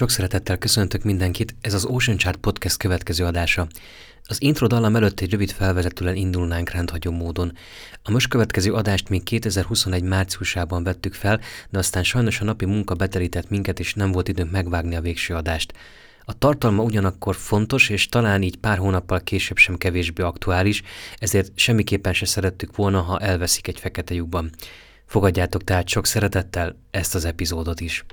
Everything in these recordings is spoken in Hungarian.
Sok szeretettel köszöntök mindenkit, ez az Ocean Chart Podcast következő adása. Az intro dallam előtt egy rövid felvezetően indulnánk rendhagyó módon. A most következő adást még 2021 márciusában vettük fel, de aztán sajnos a napi munka beterített minket, és nem volt időnk megvágni a végső adást. A tartalma ugyanakkor fontos, és talán így pár hónappal később sem kevésbé aktuális, ezért semmiképpen se szerettük volna, ha elveszik egy fekete lyukban. Fogadjátok tehát sok szeretettel ezt az epizódot is.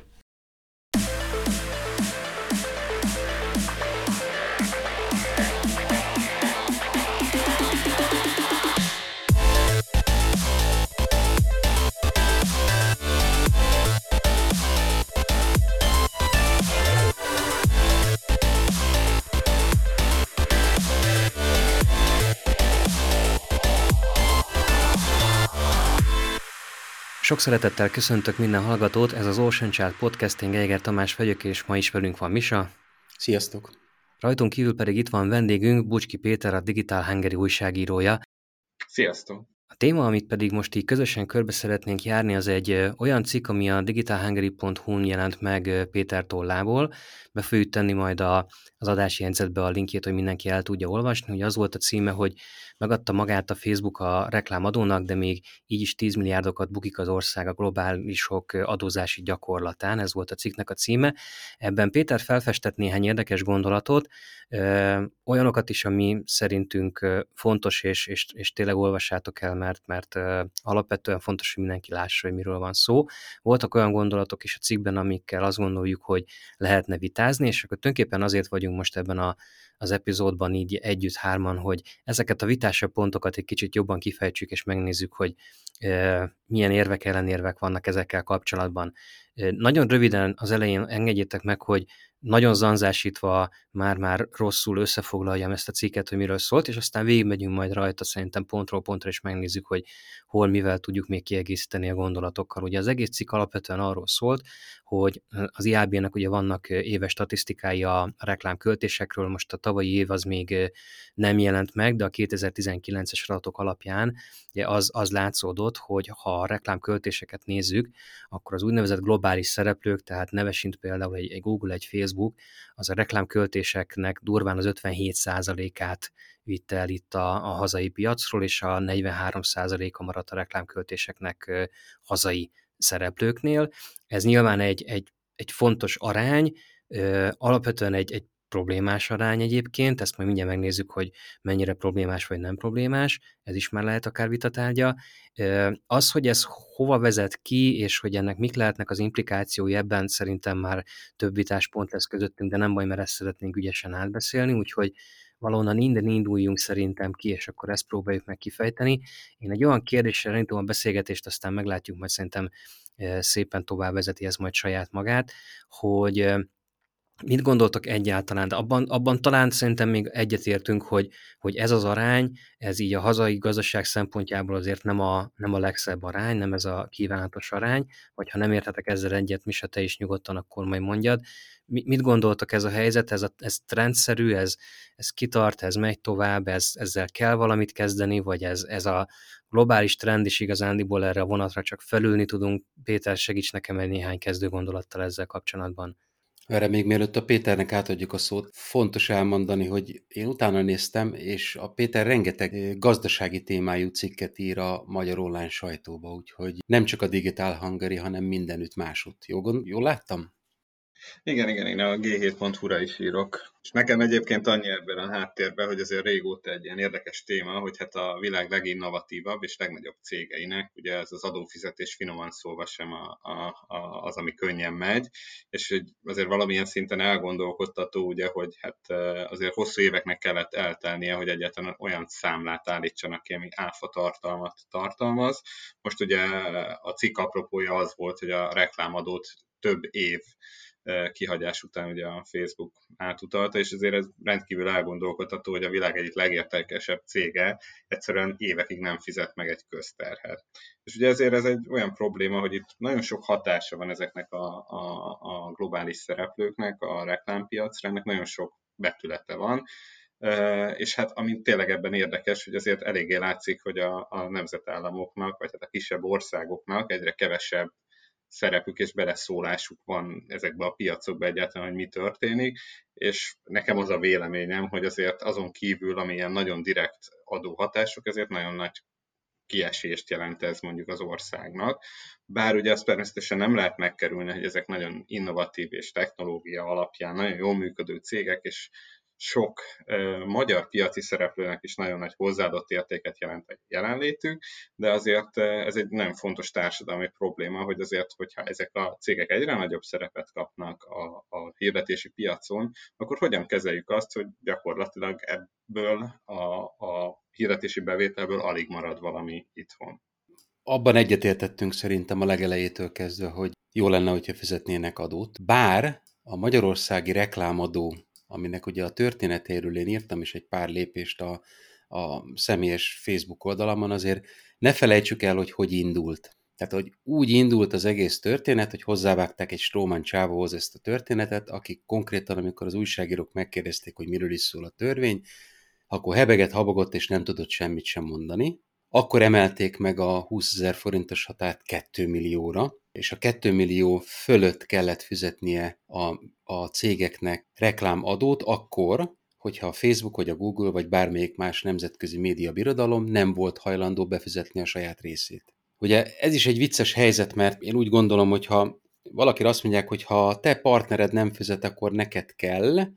Sok szeretettel köszöntök minden hallgatót, ez az Ocean Child Podcasting, Eiger Tamás vagyok, és ma is velünk van Misa. Sziasztok! Rajtunk kívül pedig itt van vendégünk, Bucski Péter, a Digital Hungary újságírója. Sziasztok! A téma, amit pedig most így közösen körbe szeretnénk járni, az egy olyan cikk, ami a digitalhungary.hu-n jelent meg Péter tollából. Be fogjuk tenni majd a, az adási jegyzetbe a linkjét, hogy mindenki el tudja olvasni. Ugye az volt a címe, hogy megadta magát a Facebook a reklámadónak, de még így is 10 milliárdokat bukik az ország a globálisok adózási gyakorlatán, ez volt a cikknek a címe. Ebben Péter felfestett néhány érdekes gondolatot, olyanokat is, ami szerintünk fontos, és, és, és tényleg olvassátok el, mert, mert alapvetően fontos, hogy mindenki lássa, hogy miről van szó. Voltak olyan gondolatok is a cikkben, amikkel azt gondoljuk, hogy lehetne vitázni, és akkor tulajdonképpen azért vagyunk most ebben a az epizódban így együtt hárman, hogy ezeket a vitásabb pontokat egy kicsit jobban kifejtsük, és megnézzük, hogy e, milyen érvek, ellenérvek vannak ezekkel kapcsolatban. E, nagyon röviden az elején engedjétek meg, hogy nagyon zanzásítva már-már rosszul összefoglaljam ezt a cikket, hogy miről szólt, és aztán végigmegyünk majd rajta szerintem pontról pontra, és megnézzük, hogy hol mivel tudjuk még kiegészíteni a gondolatokkal. Ugye az egész cikk alapvetően arról szólt, hogy az IAB-nek ugye vannak éves statisztikái a reklámköltésekről, most a tavalyi év az még nem jelent meg, de a 2019-es adatok alapján ugye az, az látszódott, hogy ha a reklámköltéseket nézzük, akkor az úgynevezett globális szereplők, tehát nevesint például egy, egy Google, egy Facebook, az a reklámköltéseknek durván az 57%-át vitte el itt a, a hazai piacról, és a 43%-a maradt a reklámköltéseknek hazai szereplőknél. Ez nyilván egy, egy, egy fontos arány, alapvetően egy, egy problémás arány egyébként, ezt majd mindjárt megnézzük, hogy mennyire problémás vagy nem problémás, ez is már lehet akár vitatárgya. Az, hogy ez hova vezet ki, és hogy ennek mik lehetnek az implikációi ebben, szerintem már több vitáspont lesz közöttünk, de nem baj, mert ezt szeretnénk ügyesen átbeszélni, úgyhogy valahonnan innen induljunk szerintem ki, és akkor ezt próbáljuk meg kifejteni. Én egy olyan kérdéssel indítom a beszélgetést, aztán meglátjuk, majd szerintem szépen tovább vezeti ez majd saját magát, hogy Mit gondoltok egyáltalán? De abban, abban talán szerintem még egyetértünk, hogy, hogy ez az arány, ez így a hazai gazdaság szempontjából azért nem a, nem a legszebb arány, nem ez a kívánatos arány, vagy ha nem értetek ezzel egyet, mi te is nyugodtan, akkor majd mondjad. Mit gondoltak ez a helyzet? Ez, a, ez trendszerű, ez, ez kitart, ez megy tovább, ez, ezzel kell valamit kezdeni, vagy ez, ez a globális trend is igazándiból erre a vonatra csak felülni tudunk? Péter, segíts nekem egy néhány kezdő gondolattal ezzel kapcsolatban. Erre még mielőtt a Péternek átadjuk a szót, fontos elmondani, hogy én utána néztem, és a Péter rengeteg gazdasági témájú cikket ír a magyar online sajtóba, úgyhogy nem csak a Digital Hungary, hanem mindenütt másutt. Jól, jól láttam? Igen, igen, én a g7.hu-ra is írok. És nekem egyébként annyi ebben a háttérben, hogy azért régóta egy ilyen érdekes téma, hogy hát a világ leginnovatívabb és legnagyobb cégeinek, ugye ez az adófizetés finoman szólva sem a, a, a, az, ami könnyen megy, és hogy azért valamilyen szinten elgondolkodtató, ugye, hogy hát azért hosszú éveknek kellett eltelnie, hogy egyáltalán olyan számlát állítsanak ki, ami áfa tartalmat tartalmaz. Most ugye a cikk apropója az volt, hogy a reklámadót több év kihagyás után ugye a Facebook átutalta, és ezért ez rendkívül elgondolkodható, hogy a világ egyik legértékesebb cége egyszerűen évekig nem fizet meg egy közterhet. És ugye ezért ez egy olyan probléma, hogy itt nagyon sok hatása van ezeknek a, a, a globális szereplőknek, a reklámpiacra, ennek nagyon sok betülete van, és hát ami tényleg ebben érdekes, hogy azért eléggé látszik, hogy a, a nemzetállamoknak, vagy hát a kisebb országoknak egyre kevesebb szerepük és beleszólásuk van ezekbe a piacokba egyáltalán, hogy mi történik, és nekem az a véleményem, hogy azért azon kívül, amilyen nagyon direkt adóhatások, ezért nagyon nagy kiesést jelent ez mondjuk az országnak. Bár ugye azt természetesen nem lehet megkerülni, hogy ezek nagyon innovatív és technológia alapján nagyon jól működő cégek, és sok uh, magyar piaci szereplőnek is nagyon nagy hozzáadott értéket jelent a jelenlétük, de azért ez egy nem fontos társadalmi probléma, hogy azért, hogyha ezek a cégek egyre nagyobb szerepet kapnak a, a hirdetési piacon, akkor hogyan kezeljük azt, hogy gyakorlatilag ebből a, a hirdetési bevételből alig marad valami itthon. Abban egyetértettünk szerintem a legelejétől kezdve, hogy jó lenne, hogyha fizetnének adót. Bár a magyarországi reklámadó, aminek ugye a történetéről én írtam is egy pár lépést a, a személyes Facebook oldalamon, azért ne felejtsük el, hogy hogy indult. Tehát, hogy úgy indult az egész történet, hogy hozzávágták egy Stróman csávóhoz ezt a történetet, akik konkrétan, amikor az újságírók megkérdezték, hogy miről is szól a törvény, akkor hebeget, habogott, és nem tudott semmit sem mondani. Akkor emelték meg a 20 ezer forintos határt 2 millióra, és a 2 millió fölött kellett fizetnie a, a cégeknek reklámadót akkor, hogyha a Facebook, vagy a Google, vagy bármelyik más nemzetközi média birodalom nem volt hajlandó befizetni a saját részét. Ugye ez is egy vicces helyzet, mert én úgy gondolom, hogy ha valaki azt mondják, hogy ha te partnered nem fizet, akkor neked kell,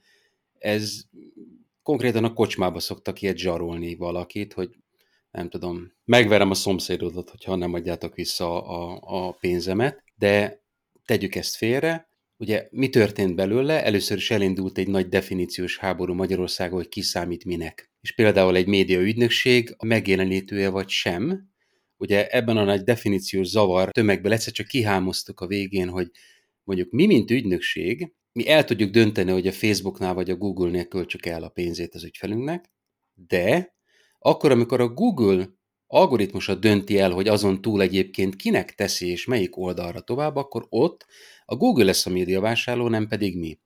ez konkrétan a kocsmába szoktak ilyet zsarolni valakit, hogy nem tudom, megverem a szomszédodat, hogyha nem adjátok vissza a, a pénzemet, de tegyük ezt félre. Ugye mi történt belőle? Először is elindult egy nagy definíciós háború Magyarországon, hogy ki számít minek. És például egy média ügynökség a megjelenítője vagy sem, ugye ebben a nagy definíciós zavar tömegben egyszer csak kihámoztuk a végén, hogy mondjuk mi, mint ügynökség, mi el tudjuk dönteni, hogy a Facebooknál vagy a Google-nél költsük el a pénzét az ügyfelünknek, de akkor, amikor a Google algoritmusa dönti el, hogy azon túl egyébként kinek teszi és melyik oldalra tovább, akkor ott a Google lesz a médiavásárló, nem pedig mi.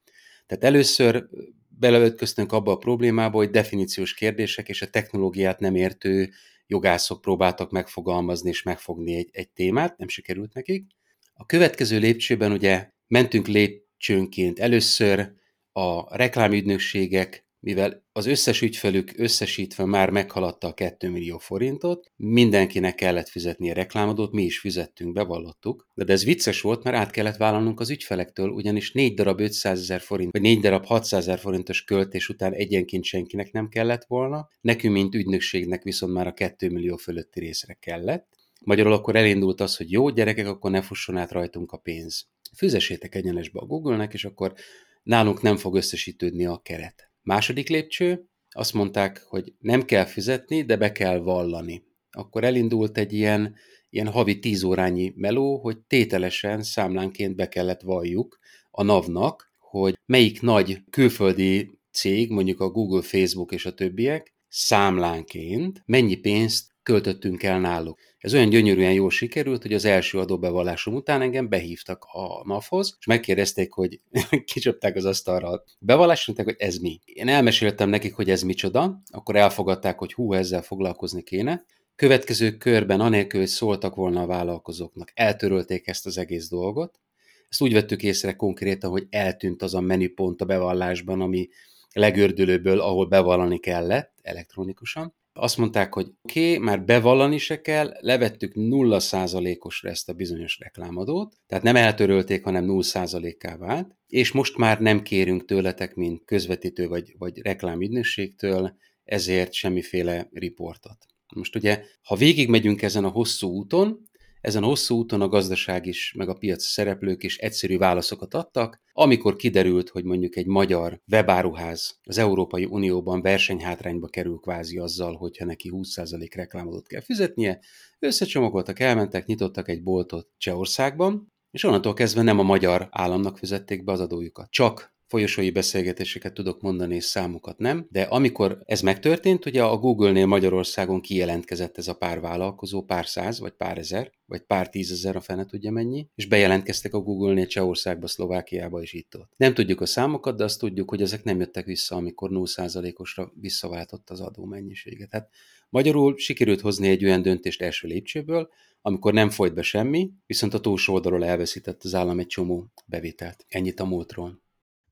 Tehát először beleötköztünk abba a problémába, hogy definíciós kérdések és a technológiát nem értő jogászok próbáltak megfogalmazni és megfogni egy, egy témát, nem sikerült nekik. A következő lépcsőben ugye mentünk lép, csőnként. Először a reklámügynökségek, mivel az összes ügyfelük összesítve már meghaladta a 2 millió forintot, mindenkinek kellett fizetni a reklámadót, mi is fizettünk, bevallottuk, de ez vicces volt, mert át kellett vállalnunk az ügyfelektől, ugyanis 4 darab 500 ezer forint, vagy 4 darab 600 ezer forintos költés után egyenként senkinek nem kellett volna, nekünk, mint ügynökségnek viszont már a 2 millió fölötti részre kellett. Magyarul akkor elindult az, hogy jó gyerekek, akkor ne fusson át rajtunk a pénz fizessétek egyenesbe a Google-nek, és akkor nálunk nem fog összesítődni a keret. Második lépcső, azt mondták, hogy nem kell fizetni, de be kell vallani. Akkor elindult egy ilyen, ilyen havi tíz órányi meló, hogy tételesen számlánként be kellett valljuk a NAV-nak, hogy melyik nagy külföldi cég, mondjuk a Google, Facebook és a többiek számlánként mennyi pénzt költöttünk el náluk. Ez olyan gyönyörűen jól sikerült, hogy az első adóbevallásom után engem behívtak a NAV-hoz, és megkérdezték, hogy kicsapták az asztalra a bevallást, mondták, hogy ez mi. Én elmeséltem nekik, hogy ez micsoda, akkor elfogadták, hogy hú, ezzel foglalkozni kéne. Következő körben, anélkül, hogy szóltak volna a vállalkozóknak, eltörölték ezt az egész dolgot. Ezt úgy vettük észre konkrétan, hogy eltűnt az a menüpont a bevallásban, ami legördülőből, ahol bevallani kellett elektronikusan azt mondták, hogy oké, okay, már bevallani se kell, levettük 0%-osra ezt a bizonyos reklámadót, tehát nem eltörölték, hanem 0%-ká vált, és most már nem kérünk tőletek, mint közvetítő vagy, vagy reklámügynökségtől, ezért semmiféle riportot. Most ugye, ha végigmegyünk ezen a hosszú úton, ezen a hosszú úton a gazdaság is, meg a piac szereplők is egyszerű válaszokat adtak, amikor kiderült, hogy mondjuk egy magyar webáruház az Európai Unióban versenyhátrányba kerül kvázi azzal, hogyha neki 20% reklámodot kell fizetnie, összecsomagoltak, elmentek, nyitottak egy boltot Csehországban, és onnantól kezdve nem a magyar államnak fizették be az adójukat, csak folyosói beszélgetéseket tudok mondani, és számokat nem, de amikor ez megtörtént, ugye a Google-nél Magyarországon kijelentkezett ez a pár vállalkozó, pár száz, vagy pár ezer, vagy pár tízezer, a fene tudja mennyi, és bejelentkeztek a Google-nél Csehországba, Szlovákiába is itt ott. Nem tudjuk a számokat, de azt tudjuk, hogy ezek nem jöttek vissza, amikor 0%-osra visszaváltott az adó mennyiséget. Hát Magyarul sikerült hozni egy olyan döntést első lépcsőből, amikor nem folyt be semmi, viszont a túlsó oldalról elveszített az állam egy csomó bevételt. Ennyit a múltról.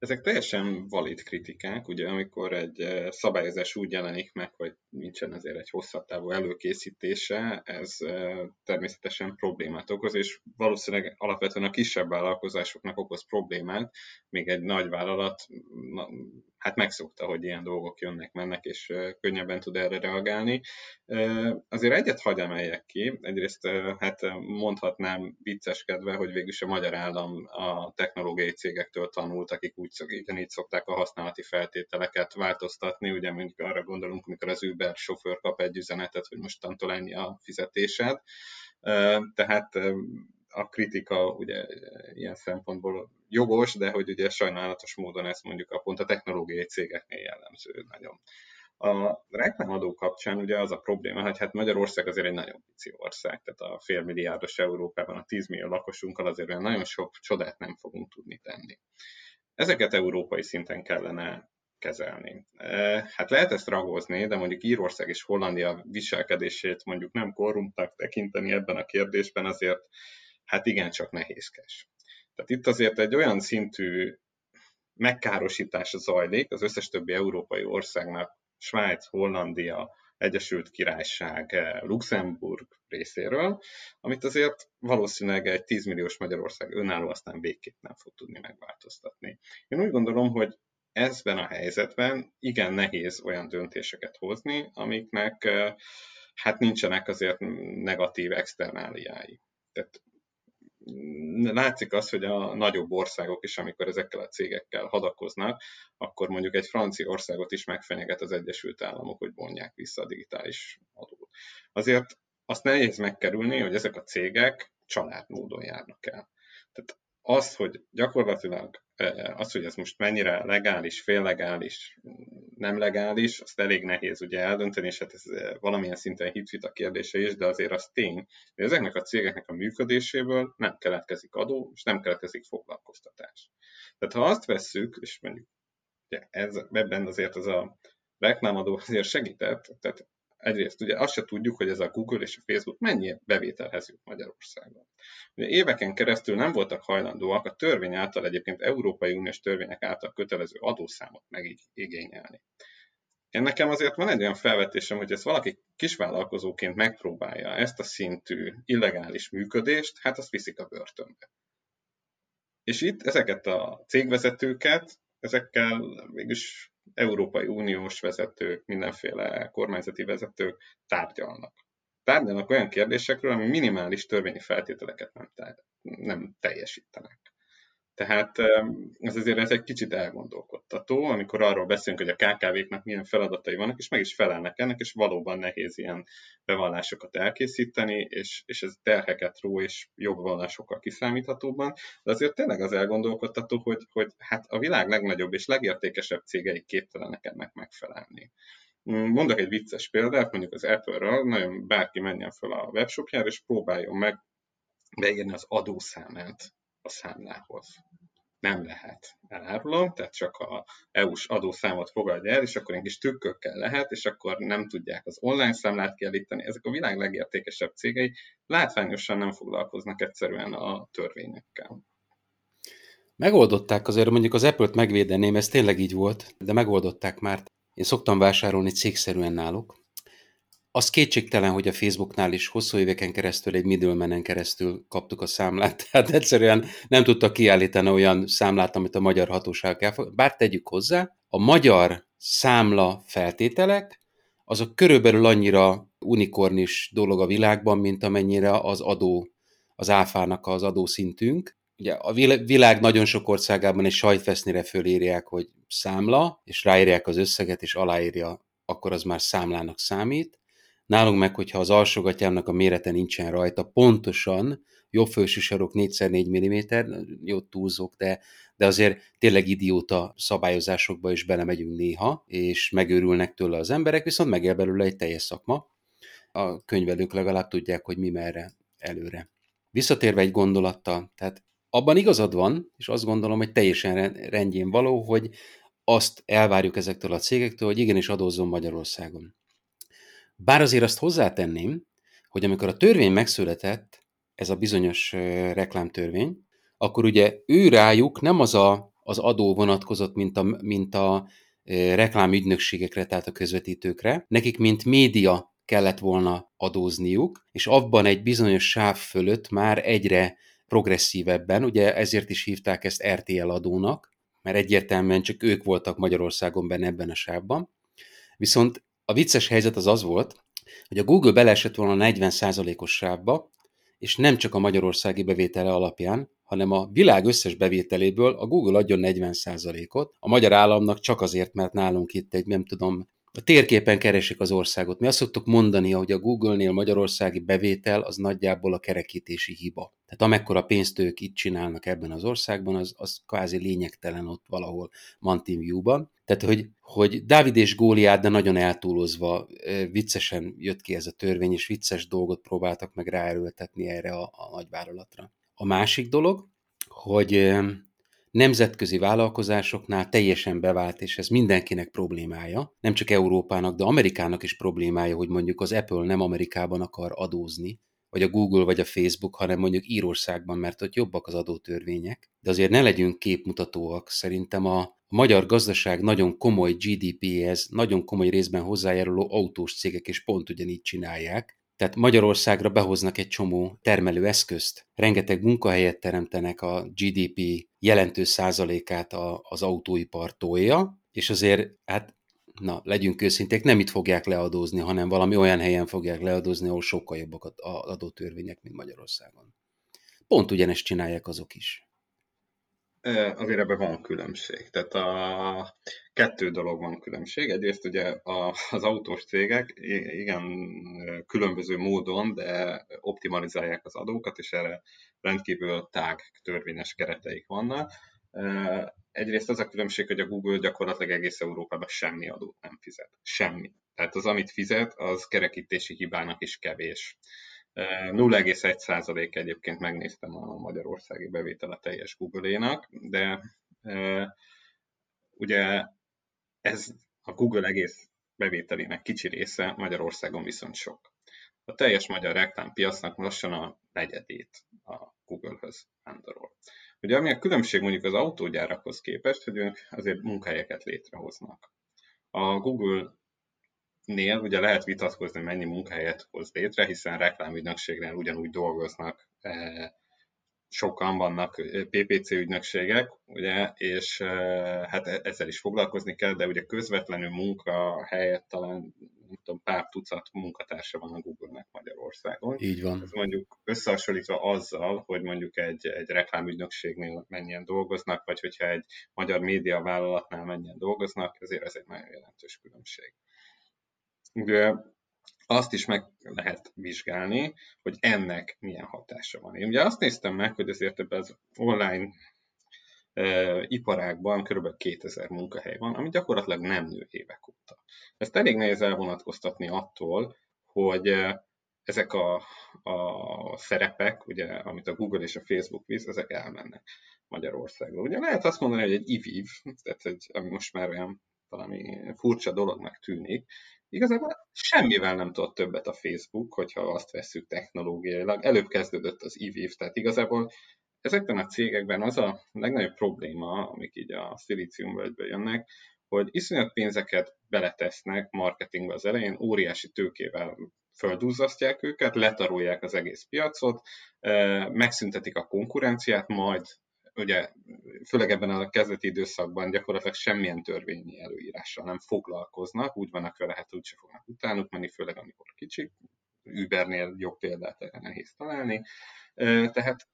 Ezek teljesen valid kritikák, ugye amikor egy eh, szabályozás úgy jelenik meg, hogy nincsen azért egy hosszabb távú előkészítése, ez eh, természetesen problémát okoz, és valószínűleg alapvetően a kisebb vállalkozásoknak okoz problémát, még egy nagy vállalat hát megszokta, hogy ilyen dolgok jönnek, mennek, és könnyebben tud erre reagálni. Azért egyet hagy emeljek ki, egyrészt hát mondhatnám vicceskedve, hogy végülis a magyar állam a technológiai cégektől tanult, akik úgy ugyanígy szokták a használati feltételeket változtatni, ugye mondjuk arra gondolunk, amikor az Uber sofőr kap egy üzenetet, hogy mostantól ennyi a fizetésed. Tehát a kritika ugye ilyen szempontból jogos, de hogy ugye sajnálatos módon ez mondjuk a pont a technológiai cégeknél jellemző nagyon. A reklámadó kapcsán ugye az a probléma, hogy hát Magyarország azért egy nagyon pici ország, tehát a félmilliárdos Európában a 10 millió lakosunkkal azért olyan nagyon sok csodát nem fogunk tudni tenni. Ezeket európai szinten kellene kezelni. E, hát lehet ezt ragozni, de mondjuk Írország és Hollandia viselkedését mondjuk nem korrumpnak tekinteni ebben a kérdésben azért hát igencsak nehézkes. Tehát itt azért egy olyan szintű megkárosítás zajlik az összes többi európai országnak, Svájc, Hollandia, Egyesült Királyság, eh, Luxemburg részéről, amit azért valószínűleg egy 10 milliós Magyarország önálló aztán végképp nem fog tudni megváltoztatni. Én úgy gondolom, hogy ezben a helyzetben igen nehéz olyan döntéseket hozni, amiknek eh, hát nincsenek azért negatív externáliái. Tehát látszik az, hogy a nagyobb országok is, amikor ezekkel a cégekkel hadakoznak, akkor mondjuk egy francia országot is megfenyeget az Egyesült Államok, hogy vonják vissza a digitális adót. Azért azt nehéz megkerülni, hogy ezek a cégek családmódon járnak el. Tehát az, hogy gyakorlatilag az, hogy ez most mennyire legális, féllegális, nem legális, azt elég nehéz ugye eldönteni, és hát ez valamilyen szinten hitvita kérdése is, de azért az tény, hogy ezeknek a cégeknek a működéséből nem keletkezik adó, és nem keletkezik foglalkoztatás. Tehát ha azt vesszük, és mondjuk ez, ebben azért az a reklámadó azért segített, tehát egyrészt ugye azt se tudjuk, hogy ez a Google és a Facebook mennyi bevételhez jut Magyarországon. Ugye éveken keresztül nem voltak hajlandóak a törvény által egyébként Európai Uniós törvények által kötelező adószámot megigényelni. Én nekem azért van egy olyan felvetésem, hogy ezt valaki kisvállalkozóként megpróbálja ezt a szintű illegális működést, hát azt viszik a börtönbe. És itt ezeket a cégvezetőket, ezekkel mégis Európai Uniós vezetők, mindenféle kormányzati vezetők tárgyalnak. Tárgyalnak olyan kérdésekről, ami minimális törvényi feltételeket nem, nem teljesítenek. Tehát ez azért ez egy kicsit elgondolkodtató, amikor arról beszélünk, hogy a KKV-knak milyen feladatai vannak, és meg is felelnek ennek, és valóban nehéz ilyen bevallásokat elkészíteni, és, és ez terheket ró, és jogvallásokkal kiszámíthatóban, de azért tényleg az elgondolkodtató, hogy, hogy hát a világ legnagyobb és legértékesebb cégei képtelenek ennek megfelelni. Mondok egy vicces példát, mondjuk az Apple-ről, nagyon bárki menjen fel a webshopjára, és próbáljon meg beírni az adószámát a számlához. Nem lehet, elárulom, tehát csak a EU-s adószámot fogadja el, és akkor egy kis trükkökkel lehet, és akkor nem tudják az online számlát kiállítani. Ezek a világ legértékesebb cégei látványosan nem foglalkoznak egyszerűen a törvényekkel. Megoldották azért, mondjuk az Apple-t megvédeném, ez tényleg így volt, de megoldották már. Én szoktam vásárolni cégszerűen náluk, az kétségtelen, hogy a Facebooknál is hosszú éveken keresztül egy middlemenen keresztül kaptuk a számlát, tehát egyszerűen nem tudtak kiállítani olyan számlát, amit a magyar hatóság elfog. Bár tegyük hozzá, a magyar számla feltételek, azok körülbelül annyira unikornis dolog a világban, mint amennyire az adó, az áfának az adószintünk. Ugye a világ nagyon sok országában egy sajtfesznire fölírják, hogy számla, és ráírják az összeget, és aláírja, akkor az már számlának számít. Nálunk meg, hogyha az alsógatyámnak a mérete nincsen rajta, pontosan jobb felső sarok 4x4 mm, jó túlzok, de, de azért tényleg idióta szabályozásokba is belemegyünk néha, és megőrülnek tőle az emberek, viszont megél belőle egy teljes szakma. A könyvelők legalább tudják, hogy mi merre előre. Visszatérve egy gondolattal, tehát abban igazad van, és azt gondolom, hogy teljesen rendjén való, hogy azt elvárjuk ezektől a cégektől, hogy igenis adózzon Magyarországon. Bár azért azt hozzátenném, hogy amikor a törvény megszületett, ez a bizonyos reklámtörvény, akkor ugye ő rájuk nem az a, az adó vonatkozott, mint a, mint a reklámügynökségekre, tehát a közvetítőkre. Nekik, mint média kellett volna adózniuk, és abban egy bizonyos sáv fölött már egyre progresszívebben, ugye ezért is hívták ezt RTL adónak, mert egyértelműen csak ők voltak Magyarországon benne ebben a sávban. Viszont a vicces helyzet az az volt, hogy a Google beleesett volna a 40%-os sávba, és nem csak a magyarországi bevétele alapján, hanem a világ összes bevételéből a Google adjon 40%-ot, a magyar államnak csak azért, mert nálunk itt egy, nem tudom, a térképen keresik az országot. Mi azt szoktuk mondani, hogy a Google-nél magyarországi bevétel az nagyjából a kerekítési hiba. Tehát amekkora pénzt ők itt csinálnak ebben az országban, az, az kvázi lényegtelen ott valahol Mountain View-ban. Tehát, hogy, hogy Dávid és Góliát, de nagyon eltúlozva, viccesen jött ki ez a törvény, és vicces dolgot próbáltak meg ráerőltetni erre a, a nagyvállalatra. A másik dolog, hogy nemzetközi vállalkozásoknál teljesen bevált, és ez mindenkinek problémája, nem csak Európának, de Amerikának is problémája, hogy mondjuk az Apple nem Amerikában akar adózni, vagy a Google, vagy a Facebook, hanem mondjuk Írországban, mert ott jobbak az adótörvények. De azért ne legyünk képmutatóak, szerintem a magyar gazdaság nagyon komoly GDP-hez, nagyon komoly részben hozzájáruló autós cégek is pont ugyanígy csinálják, tehát Magyarországra behoznak egy csomó termelő eszközt, rengeteg munkahelyet teremtenek a GDP jelentős százalékát az autóipar tolja, és azért, hát na, legyünk őszinték, nem itt fogják leadózni, hanem valami olyan helyen fogják leadózni, ahol sokkal jobbak az adótörvények, mint Magyarországon. Pont ugyanezt csinálják azok is azért ebben van különbség. Tehát a kettő dolog van különbség. Egyrészt ugye az autós cégek igen különböző módon, de optimalizálják az adókat, és erre rendkívül tág törvényes kereteik vannak. Egyrészt az a különbség, hogy a Google gyakorlatilag egész Európában semmi adót nem fizet. Semmi. Tehát az, amit fizet, az kerekítési hibának is kevés. 0,1% egyébként megnéztem a magyarországi bevétele teljes Google-énak, de ugye ez a Google egész bevételének kicsi része, Magyarországon viszont sok. A teljes magyar reklámpiacnak lassan a negyedét a Google-höz vándorol. Ugye ami a különbség mondjuk az autógyárakhoz képest, hogy ők azért munkahelyeket létrehoznak. A Google nél ugye lehet vitatkozni, mennyi munkahelyet hoz létre, hiszen reklámügynökségnél ugyanúgy dolgoznak, e, sokan vannak e, PPC ügynökségek, ugye, és e, hát ezzel is foglalkozni kell, de ugye közvetlenül munka helyett talán nem tudom, pár tucat munkatársa van a Google-nek Magyarországon. Így van. Ez mondjuk összehasonlítva azzal, hogy mondjuk egy, egy reklámügynökségnél mennyien dolgoznak, vagy hogyha egy magyar média vállalatnál mennyien dolgoznak, ezért ez egy nagyon jelentős különbség. Ugye azt is meg lehet vizsgálni, hogy ennek milyen hatása van. Én ugye azt néztem meg, hogy azért ebben az online e, iparágban kb. 2000 munkahely van, ami gyakorlatilag nem nő évek óta. Ezt elég nehéz elvonatkoztatni attól, hogy e, ezek a, a szerepek, ugye, amit a Google és a Facebook visz, ezek elmennek Magyarországról. Ugye lehet azt mondani, hogy egy IVIV, tehát egy, ami most már olyan valami furcsa dolognak tűnik, Igazából semmivel nem tudott többet a Facebook, hogyha azt vesszük technológiailag. Előbb kezdődött az IVIV, tehát igazából ezekben a cégekben az a legnagyobb probléma, amik így a szilíciumvölgyből jönnek, hogy iszonyat pénzeket beletesznek marketingbe az elején, óriási tőkével földúzzasztják őket, letarolják az egész piacot, megszüntetik a konkurenciát, majd ugye főleg ebben a kezdeti időszakban gyakorlatilag semmilyen törvényi előírással nem foglalkoznak, úgy vannak vele, hát úgyse fognak utánuk menni, főleg amikor kicsik. Ubernél jobb példát erre nehéz találni. Tehát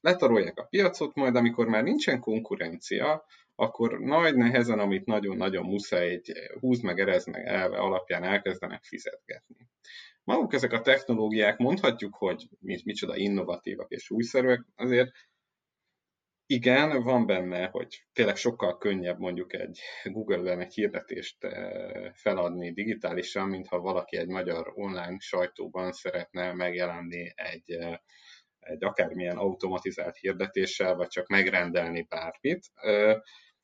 letarolják a piacot, majd amikor már nincsen konkurencia, akkor nagy nehezen, amit nagyon-nagyon muszáj egy húz meg, erez meg elve alapján elkezdenek fizetgetni. Maguk ezek a technológiák, mondhatjuk, hogy micsoda innovatívak és újszerűek, azért igen, van benne, hogy tényleg sokkal könnyebb mondjuk egy Google-ben egy hirdetést eh, feladni digitálisan, mintha valaki egy magyar online sajtóban szeretne megjelenni egy, eh, egy akármilyen automatizált hirdetéssel, vagy csak megrendelni bármit. Eh,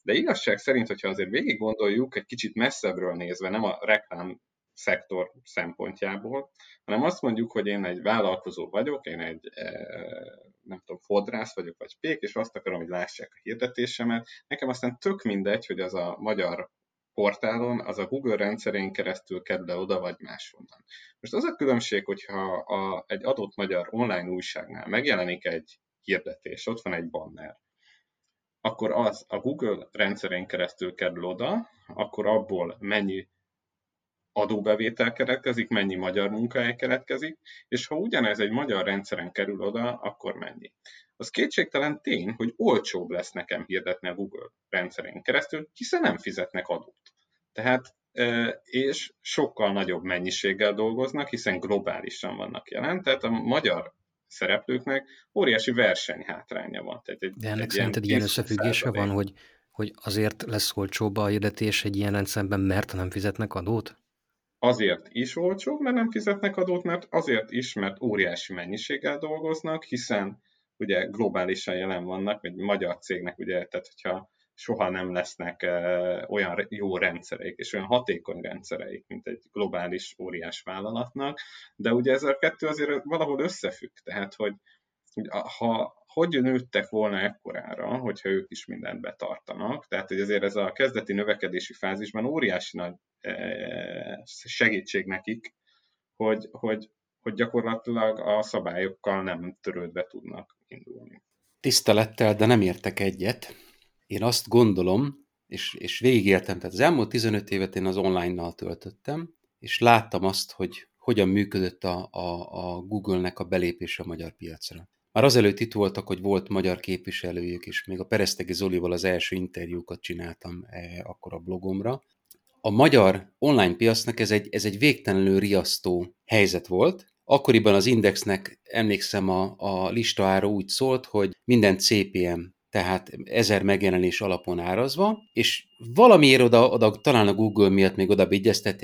de igazság szerint, hogyha azért végig gondoljuk, egy kicsit messzebbről nézve, nem a reklám szektor szempontjából, hanem azt mondjuk, hogy én egy vállalkozó vagyok, én egy nem tudom, fodrász vagyok, vagy pék, és azt akarom, hogy lássák a hirdetésemet. Nekem aztán tök mindegy, hogy az a magyar portálon, az a Google rendszerén keresztül kerül oda, vagy máshonnan. Most az a különbség, hogyha a, egy adott magyar online újságnál megjelenik egy hirdetés, ott van egy banner, akkor az a Google rendszerén keresztül kerül oda, akkor abból mennyi adóbevétel keletkezik, mennyi magyar munkahely keletkezik, és ha ugyanez egy magyar rendszeren kerül oda, akkor mennyi. Az kétségtelen tény, hogy olcsóbb lesz nekem hirdetni a Google rendszerén keresztül, hiszen nem fizetnek adót. Tehát és sokkal nagyobb mennyiséggel dolgoznak, hiszen globálisan vannak jelen, tehát a magyar szereplőknek óriási versenyhátránya van. Tehát egy, De ennek egy szerinted ilyen összefüggése van, hogy, hogy azért lesz olcsóbb a hirdetés egy ilyen rendszerben, mert nem fizetnek adót? Azért is olcsóbb, mert nem fizetnek adót, mert azért is, mert óriási mennyiséggel dolgoznak, hiszen ugye globálisan jelen vannak, egy magyar cégnek ugye, tehát hogyha soha nem lesznek olyan jó rendszereik, és olyan hatékony rendszereik, mint egy globális óriás vállalatnak, de ugye ez a kettő azért valahol összefügg, tehát hogy ha hogy nőttek volna ekkorára, hogyha ők is mindent betartanak, tehát hogy azért ez a kezdeti növekedési fázisban óriási nagy segítség nekik, hogy, hogy, hogy gyakorlatilag a szabályokkal nem törődve tudnak indulni. Tisztelettel, de nem értek egyet én azt gondolom, és, és végigéltem, tehát az elmúlt 15 évet én az online-nal töltöttem, és láttam azt, hogy hogyan működött a, a, a Google-nek a belépése a magyar piacra. Már azelőtt itt voltak, hogy volt magyar képviselőjük, és még a Peresztegi Zolival az első interjúkat csináltam e, akkor a blogomra. A magyar online piacnak ez egy, ez egy végtelenül riasztó helyzet volt. Akkoriban az Indexnek, emlékszem, a, a listaára úgy szólt, hogy minden CPM tehát ezer megjelenés alapon árazva, és valamiért oda, oda talán a Google miatt még oda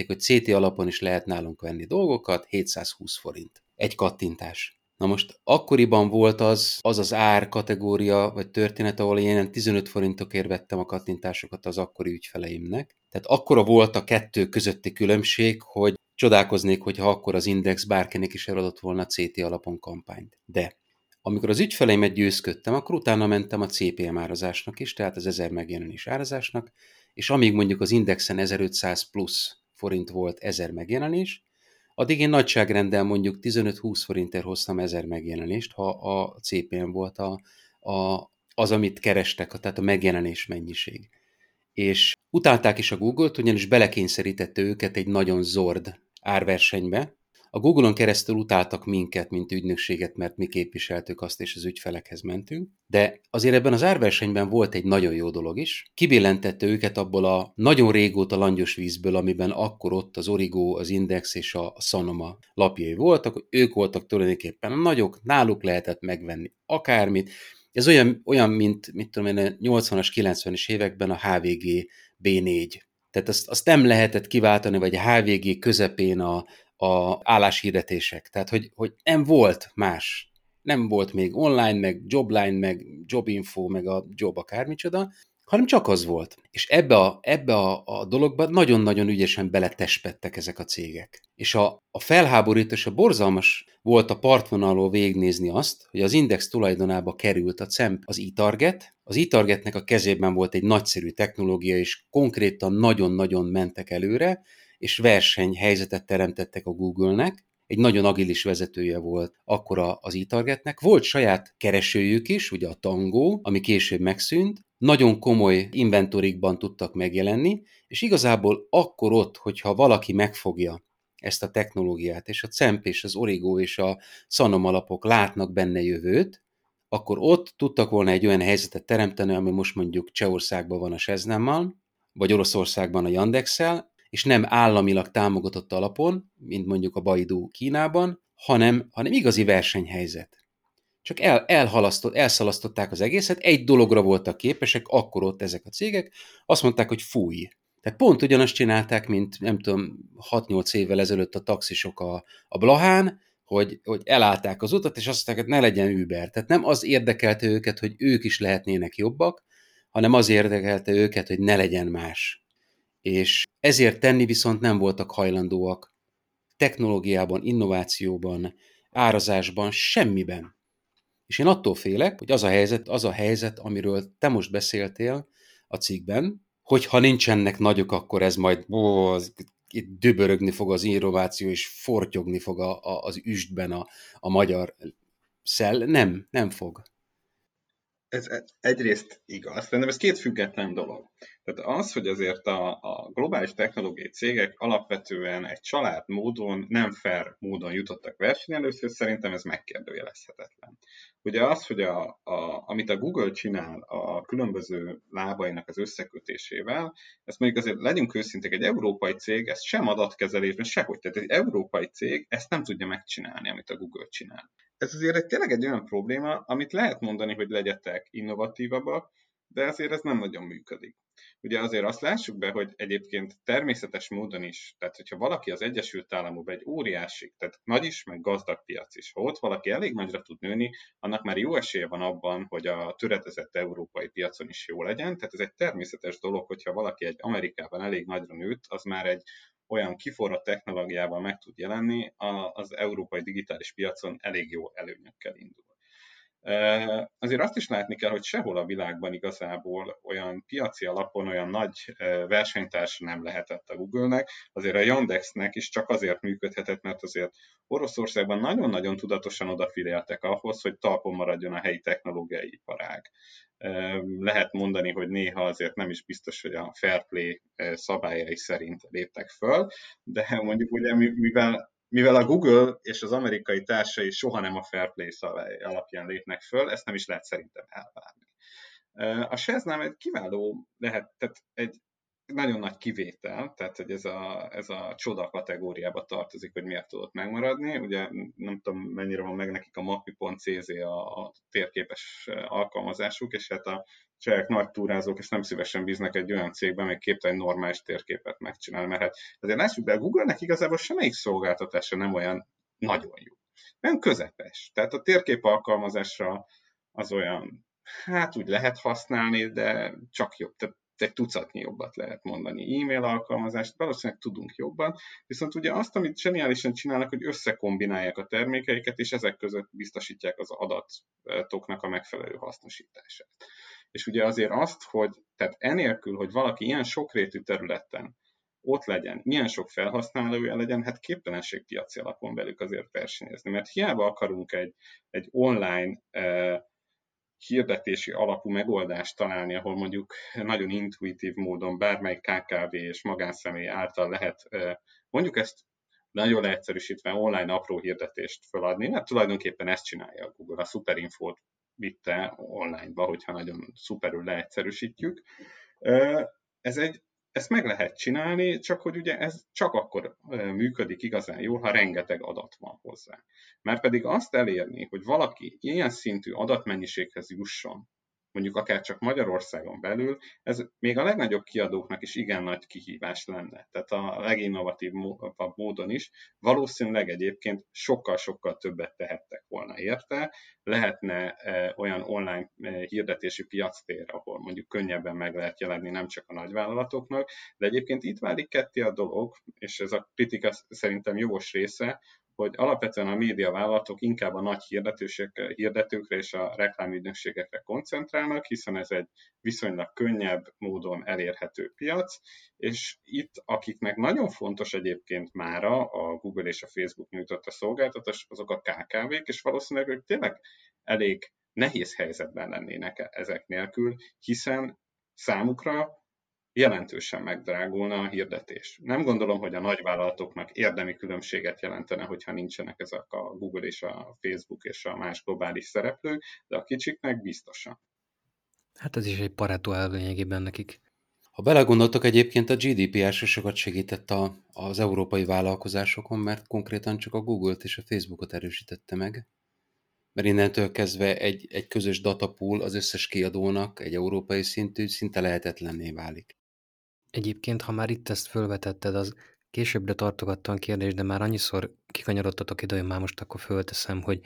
hogy CT alapon is lehet nálunk venni dolgokat, 720 forint. Egy kattintás. Na most akkoriban volt az az, az ár kategória, vagy történet, ahol én 15 forintokért vettem a kattintásokat az akkori ügyfeleimnek. Tehát akkora volt a kettő közötti különbség, hogy csodálkoznék, hogyha akkor az Index bárkinek is eladott volna CT alapon kampányt. De amikor az ügyfeleimet győzködtem, akkor utána mentem a CPM árazásnak is, tehát az 1000 megjelenés árazásnak, és amíg mondjuk az indexen 1500 plusz forint volt 1000 megjelenés, addig én nagyságrendel mondjuk 15-20 forintért hoztam 1000 megjelenést, ha a CPM volt a, a, az, amit kerestek, tehát a megjelenés mennyiség. És utálták is a Google-t, ugyanis belekényszerítette őket egy nagyon zord árversenybe, a Google-on keresztül utáltak minket, mint ügynökséget, mert mi képviseltük azt, és az ügyfelekhez mentünk. De azért ebben az árversenyben volt egy nagyon jó dolog is. Kibillentette őket abból a nagyon régóta langyos vízből, amiben akkor ott az Origo, az Index és a Sanoma lapjai voltak. Ők voltak tulajdonképpen a nagyok, náluk lehetett megvenni akármit. Ez olyan, olyan mint, mit tudom én, 80-as, 90-es években a HVG B4. Tehát azt, azt nem lehetett kiváltani, vagy a HVG közepén a, a álláshirdetések. Tehát, hogy, hogy nem volt más. Nem volt még online, meg jobline, meg jobinfo, meg a job akármicsoda, hanem csak az volt. És ebbe a, ebbe a, a dologba nagyon-nagyon ügyesen beletespettek ezek a cégek. És a, a felháborító és a borzalmas volt a partvonalról végignézni azt, hogy az Index tulajdonába került a CEMP az e-target. Az e-targetnek a kezében volt egy nagyszerű technológia, és konkrétan nagyon-nagyon mentek előre, és versenyhelyzetet teremtettek a Google-nek, egy nagyon agilis vezetője volt akkor az e Volt saját keresőjük is, ugye a Tango, ami később megszűnt, nagyon komoly inventorikban tudtak megjelenni, és igazából akkor ott, hogyha valaki megfogja ezt a technológiát, és a CEMP és az Origo és a Sanom alapok látnak benne jövőt, akkor ott tudtak volna egy olyan helyzetet teremteni, ami most mondjuk Csehországban van a Seznammal, vagy Oroszországban a Yandexel, és nem államilag támogatott alapon, mint mondjuk a Baidu Kínában, hanem, hanem igazi versenyhelyzet. Csak el, elhalasztott, elszalasztották az egészet, egy dologra voltak képesek, akkor ott ezek a cégek, azt mondták, hogy fúj. Tehát pont ugyanazt csinálták, mint nem tudom, 6-8 évvel ezelőtt a taxisok a, a Blahán, hogy, hogy elállták az utat, és azt mondták, hogy ne legyen Uber. Tehát nem az érdekelte őket, hogy ők is lehetnének jobbak, hanem az érdekelte őket, hogy ne legyen más és ezért tenni viszont nem voltak hajlandóak technológiában, innovációban, árazásban, semmiben. És én attól félek, hogy az a helyzet, az a helyzet, amiről te most beszéltél a cikkben, hogy ha nincsenek nagyok, akkor ez majd ó, itt dübörögni fog az innováció, és fortyogni fog a, a, az üstben a, a magyar szell. Nem, nem fog ez egyrészt igaz, szerintem ez két független dolog. Tehát az, hogy azért a, a globális technológiai cégek alapvetően egy család módon, nem fair módon jutottak versenyelőször, szerintem ez megkérdőjelezhetetlen. Ugye az, hogy a, a, amit a Google csinál a különböző lábainak az összekötésével, ezt mondjuk azért legyünk őszinték, egy európai cég ezt sem adatkezelésben, sehogy. Tehát egy európai cég ezt nem tudja megcsinálni, amit a Google csinál ez azért egy, tényleg egy olyan probléma, amit lehet mondani, hogy legyetek innovatívabbak, de azért ez nem nagyon működik. Ugye azért azt lássuk be, hogy egyébként természetes módon is, tehát hogyha valaki az Egyesült Államokban egy óriási, tehát nagy is, meg gazdag piac is, ha ott valaki elég nagyra tud nőni, annak már jó esélye van abban, hogy a töretezett európai piacon is jó legyen, tehát ez egy természetes dolog, hogyha valaki egy Amerikában elég nagyra nőtt, az már egy olyan kiforrott technológiával meg tud jelenni, az európai digitális piacon elég jó előnyökkel indul. Azért azt is látni kell, hogy sehol a világban igazából olyan piaci alapon olyan nagy versenytársa nem lehetett a Google-nek, azért a Yandexnek is csak azért működhetett, mert azért Oroszországban nagyon-nagyon tudatosan odafigyeltek ahhoz, hogy talpon maradjon a helyi technológiai iparág. Lehet mondani, hogy néha azért nem is biztos, hogy a fair play szabályai szerint léptek föl, de mondjuk ugye mivel mivel a Google és az amerikai társai soha nem a fair play alapján lépnek föl, ezt nem is lehet szerintem elvárni. A Shaznám egy kiváló lehet, tehát egy nagyon nagy kivétel, tehát hogy ez a, ez a csoda kategóriába tartozik, hogy miért tudott megmaradni. Ugye nem tudom, mennyire van meg nekik a mapi.cz a, a térképes alkalmazásuk, és hát a csajok nagy túrázók, és nem szívesen bíznak egy olyan cégben, még képtelen normális térképet megcsinálni, mert hát azért lássuk be, a Google-nek igazából semmelyik szolgáltatása nem olyan nagyon jó. Nem közepes. Tehát a térkép alkalmazásra az olyan, hát úgy lehet használni, de csak jobb. Tehát egy tucatnyi jobbat lehet mondani. E-mail alkalmazást valószínűleg tudunk jobban, viszont ugye azt, amit zseniálisan csinálnak, hogy összekombinálják a termékeiket, és ezek között biztosítják az adatoknak a megfelelő hasznosítását. És ugye azért azt, hogy tehát enélkül, hogy valaki ilyen sokrétű területen ott legyen, milyen sok felhasználója legyen, hát képtelenség piaci alapon velük azért versenyezni. Mert hiába akarunk egy, egy online eh, hirdetési alapú megoldást találni, ahol mondjuk nagyon intuitív módon bármely KKV és magánszemély által lehet, eh, mondjuk ezt nagyon leegyszerűsítve online apró hirdetést feladni, mert tulajdonképpen ezt csinálja a Google, a Superinfót vitte onlineba, hogyha nagyon szuperül leegyszerűsítjük. Ez egy, ezt meg lehet csinálni, csak hogy ugye ez csak akkor működik igazán jól, ha rengeteg adat van hozzá. Mert pedig azt elérni, hogy valaki ilyen szintű adatmennyiséghez jusson, mondjuk akár csak Magyarországon belül, ez még a legnagyobb kiadóknak is igen nagy kihívás lenne. Tehát a leginnovatív módon is valószínűleg egyébként sokkal-sokkal többet tehettek volna érte. Lehetne e, olyan online e, hirdetési piactér, ahol mondjuk könnyebben meg lehet jelenni nem csak a nagyvállalatoknak, de egyébként itt válik ketté a dolog, és ez a kritika szerintem jogos része, hogy alapvetően a médiavállalatok inkább a nagy hirdetőkre és a reklámügynökségekre koncentrálnak, hiszen ez egy viszonylag könnyebb módon elérhető piac, és itt, akiknek nagyon fontos egyébként mára a Google és a Facebook nyújtotta szolgáltatás, azok a KKV-k, és valószínűleg ők tényleg elég nehéz helyzetben lennének ezek nélkül, hiszen számukra jelentősen megdrágulna a hirdetés. Nem gondolom, hogy a nagyvállalatoknak érdemi különbséget jelentene, hogyha nincsenek ezek a Google és a Facebook és a más globális szereplők, de a kicsiknek biztosan. Hát ez is egy elv lényegében nekik. Ha belegondoltok, egyébként a GDPR se sokat segített a, az európai vállalkozásokon, mert konkrétan csak a Google-t és a Facebookot erősítette meg. Mert innentől kezdve egy, egy közös datapool az összes kiadónak, egy európai szintű, szinte lehetetlenné válik. Egyébként, ha már itt ezt fölvetetted, az későbbre tartogattam kérdést, de már annyiszor kikanyarodtatok ide, hogy már most akkor fölteszem, hogy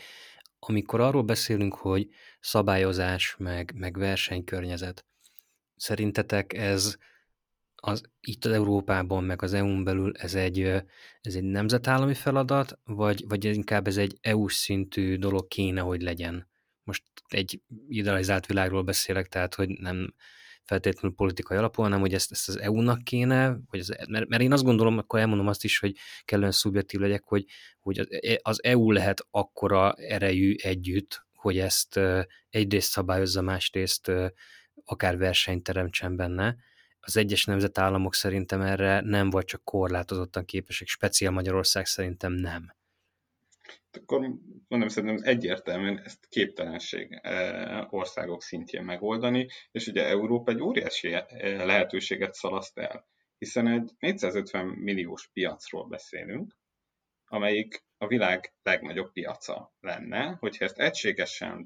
amikor arról beszélünk, hogy szabályozás, meg, meg versenykörnyezet, szerintetek ez az, itt az Európában, meg az EU-n belül ez egy, ez egy nemzetállami feladat, vagy, vagy inkább ez egy EU-s szintű dolog kéne, hogy legyen? Most egy idealizált világról beszélek, tehát hogy nem feltétlenül politikai alapon, hanem hogy ezt, ezt az EU-nak kéne, vagy az, mert, mert én azt gondolom, akkor elmondom azt is, hogy kellően szubjektív legyek, hogy, hogy az, az EU lehet akkora erejű együtt, hogy ezt egyrészt szabályozza, másrészt akár versenyt teremtsen benne. Az egyes nemzetállamok szerintem erre nem vagy csak korlátozottan képesek, speciál Magyarország szerintem nem. Akkor mondom, szerintem egyértelműen ezt képtelenség országok szintjén megoldani, és ugye Európa egy óriási lehetőséget szalaszt el, hiszen egy 450 milliós piacról beszélünk, amelyik a világ legnagyobb piaca lenne, hogyha ezt egységesen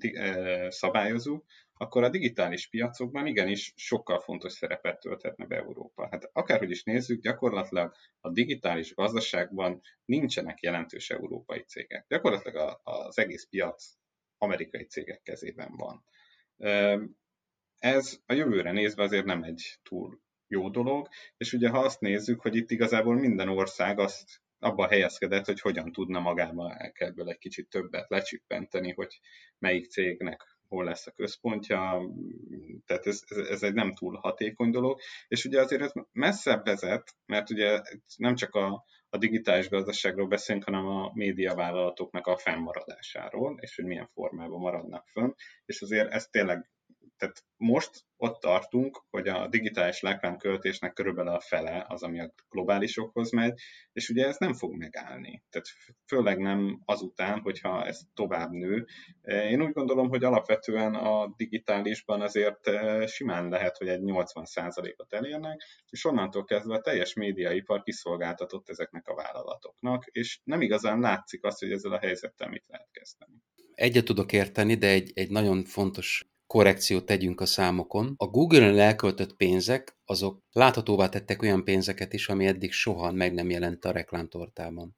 szabályozunk, akkor a digitális piacokban igenis sokkal fontos szerepet tölthetne be Európa. Hát akárhogy is nézzük, gyakorlatilag a digitális gazdaságban nincsenek jelentős európai cégek. Gyakorlatilag az egész piac amerikai cégek kezében van. Ez a jövőre nézve azért nem egy túl jó dolog, és ugye ha azt nézzük, hogy itt igazából minden ország azt abban helyezkedett, hogy hogyan tudna magában ebből egy kicsit többet lecsippenteni, hogy melyik cégnek hol lesz a központja, tehát ez, ez, ez egy nem túl hatékony dolog, és ugye azért ez messzebb vezet, mert ugye nem csak a, a digitális gazdaságról beszélünk, hanem a médiavállalatoknak a fennmaradásáról, és hogy milyen formában maradnak fönn, és azért ez tényleg tehát most ott tartunk, hogy a digitális reklámköltésnek körülbelül a fele az, ami a globálisokhoz megy, és ugye ez nem fog megállni. Tehát főleg nem azután, hogyha ez tovább nő. Én úgy gondolom, hogy alapvetően a digitálisban azért eh, simán lehet, hogy egy 80%-ot elérnek, és onnantól kezdve a teljes médiaipar kiszolgáltatott ezeknek a vállalatoknak, és nem igazán látszik azt, hogy ezzel a helyzettel mit lehet kezdeni. Egyet tudok érteni, de egy, egy nagyon fontos korrekciót tegyünk a számokon. A Google-en elköltött pénzek, azok láthatóvá tettek olyan pénzeket is, ami eddig soha meg nem jelent a reklámtortában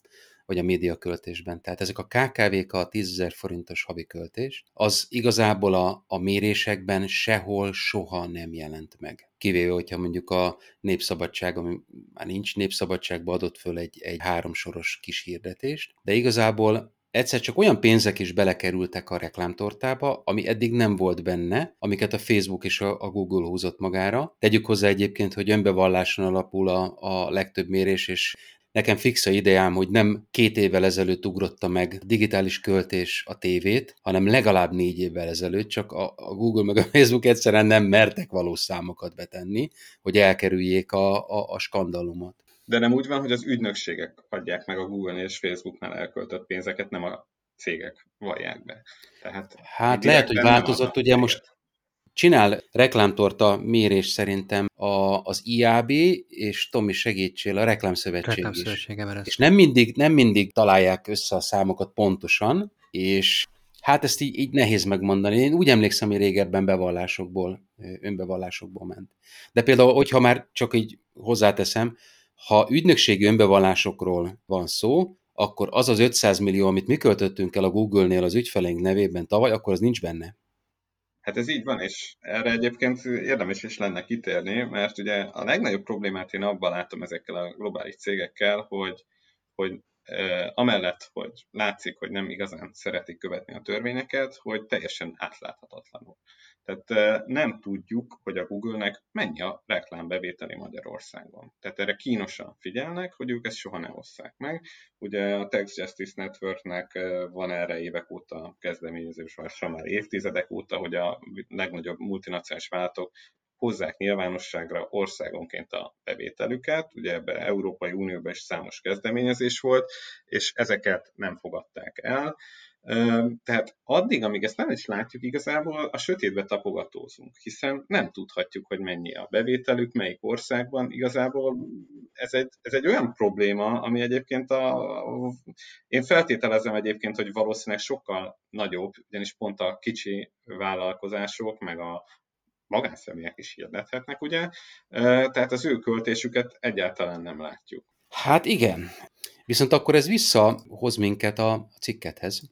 vagy a médiaköltésben. Tehát ezek a KKV-k a 10 000 forintos havi költés, az igazából a, a mérésekben sehol soha nem jelent meg. Kivéve, hogyha mondjuk a népszabadság, ami már nincs népszabadságba adott föl egy, egy háromsoros kis hirdetést, de igazából egyszer csak olyan pénzek is belekerültek a reklámtortába, ami eddig nem volt benne, amiket a Facebook és a, Google húzott magára. Tegyük hozzá egyébként, hogy önbevalláson alapul a, a legtöbb mérés, és Nekem fix a ideám, hogy nem két évvel ezelőtt ugrotta meg digitális költés a tévét, hanem legalább négy évvel ezelőtt, csak a, a Google meg a Facebook egyszerűen nem mertek valós számokat betenni, hogy elkerüljék a, a, a skandalumot. De nem úgy van, hogy az ügynökségek adják meg a Google és Facebooknál elköltött pénzeket, nem a cégek vallják be. Tehát hát lehet, hogy változott, ugye most csinál reklámtorta mérés szerintem a, az IAB, és Tomi segítsél a Reklámszövetség, Reklámszövetség is. És nem mindig, nem mindig találják össze a számokat pontosan, és hát ezt így, így nehéz megmondani. Én úgy emlékszem, hogy régebben bevallásokból, önbevallásokból ment. De például, hogyha már csak így hozzáteszem, ha ügynökségi önbevallásokról van szó, akkor az az 500 millió, amit mi költöttünk el a Google-nél az ügyfeleink nevében tavaly, akkor az nincs benne. Hát ez így van, és erre egyébként érdemes is lenne kitérni, mert ugye a legnagyobb problémát én abban látom ezekkel a globális cégekkel, hogy, hogy amellett, hogy látszik, hogy nem igazán szeretik követni a törvényeket, hogy teljesen átláthatatlanul. Tehát nem tudjuk, hogy a Google-nek mennyi a reklámbevételi Magyarországon. Tehát erre kínosan figyelnek, hogy ők ezt soha ne osszák meg. Ugye a Tax Justice Networknek van erre évek óta kezdeményezés, vagy már évtizedek óta, hogy a legnagyobb multinacionális vállalatok hozzák nyilvánosságra országonként a bevételüket, ugye ebbe Európai Unióban is számos kezdeményezés volt, és ezeket nem fogadták el. Tehát addig, amíg ezt nem is látjuk, igazából a sötétbe tapogatózunk, hiszen nem tudhatjuk, hogy mennyi a bevételük, melyik országban. Igazából ez egy, ez egy olyan probléma, ami egyébként a, én feltételezem egyébként, hogy valószínűleg sokkal nagyobb, ugyanis pont a kicsi vállalkozások, meg a, magánszemélyek is hirdethetnek, ugye? Tehát az ő költésüket egyáltalán nem látjuk. Hát igen. Viszont akkor ez visszahoz minket a cikkethez,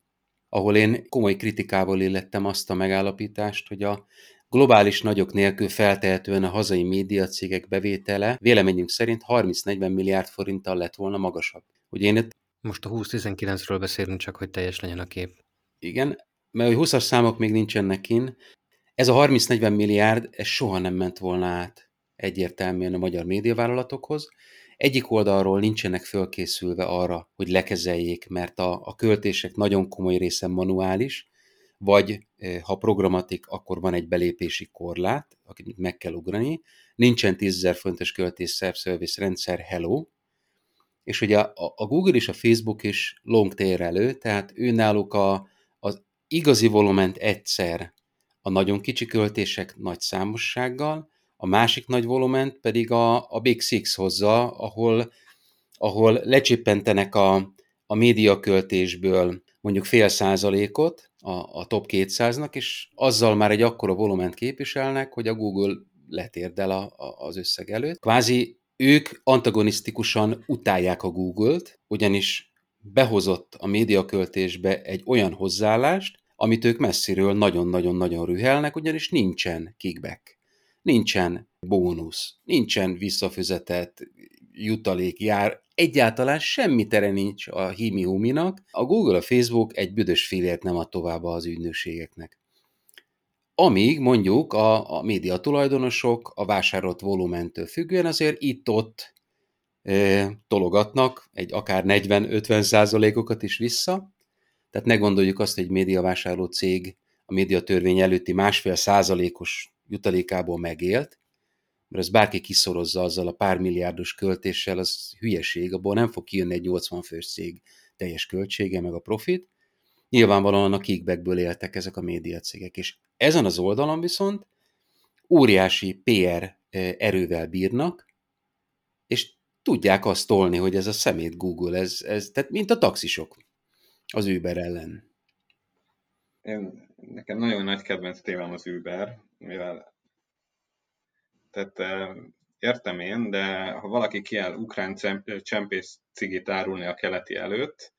ahol én komoly kritikával illettem azt a megállapítást, hogy a globális nagyok nélkül feltehetően a hazai médiacégek bevétele véleményünk szerint 30-40 milliárd forinttal lett volna magasabb. Ugye én itt Most a 20-19-ről beszélünk csak, hogy teljes legyen a kép. Igen, mert hogy 20-as számok még nincsenek kin. Ez a 30-40 milliárd, ez soha nem ment volna át egyértelműen a magyar médiavállalatokhoz. Egyik oldalról nincsenek fölkészülve arra, hogy lekezeljék, mert a, a költések nagyon komoly része manuális, vagy ha programatik, akkor van egy belépési korlát, akit meg kell ugrani. Nincsen 10 000 fontos költés self-service rendszer, hello, és ugye a, a Google és a Facebook is long elő, tehát ő náluk a, az igazi volument egyszer a nagyon kicsi költések nagy számossággal, a másik nagy volument pedig a, a Big Six hozza, ahol, ahol lecsippentenek a, a médiaköltésből mondjuk fél százalékot a, a top 200-nak, és azzal már egy akkora volument képviselnek, hogy a Google letérdel a, a, az összeg előtt. Kvázi ők antagonisztikusan utálják a Google-t, ugyanis behozott a médiaköltésbe egy olyan hozzáállást, amit ők messziről nagyon-nagyon-nagyon rühelnek, ugyanis nincsen kickback, nincsen bónusz, nincsen visszafizetett jutalék, jár, egyáltalán semmi tere nincs a himi huminak. A Google, a Facebook egy büdös félért nem ad tovább az ügynökségeknek. Amíg mondjuk a, a média tulajdonosok a vásárolt volumentől függően azért itt-ott e, tologatnak egy akár 40-50 százalékokat is vissza, tehát ne gondoljuk azt, hogy egy médiavásárló cég a médiatörvény előtti másfél százalékos jutalékából megélt, mert ez bárki kiszorozza azzal a pár milliárdos költéssel, az hülyeség, abból nem fog kijönni egy 80 fős cég teljes költsége, meg a profit. Nyilvánvalóan a kickbackből éltek ezek a médiacégek, és ezen az oldalon viszont óriási PR erővel bírnak, és tudják azt tolni, hogy ez a szemét Google, ez, ez tehát mint a taxisok az Uber ellen. Én, nekem nagyon nagy kedvenc témám az Uber, mivel tehát értem én, de ha valaki kiáll ukrán csempész cigit árulni a keleti előtt,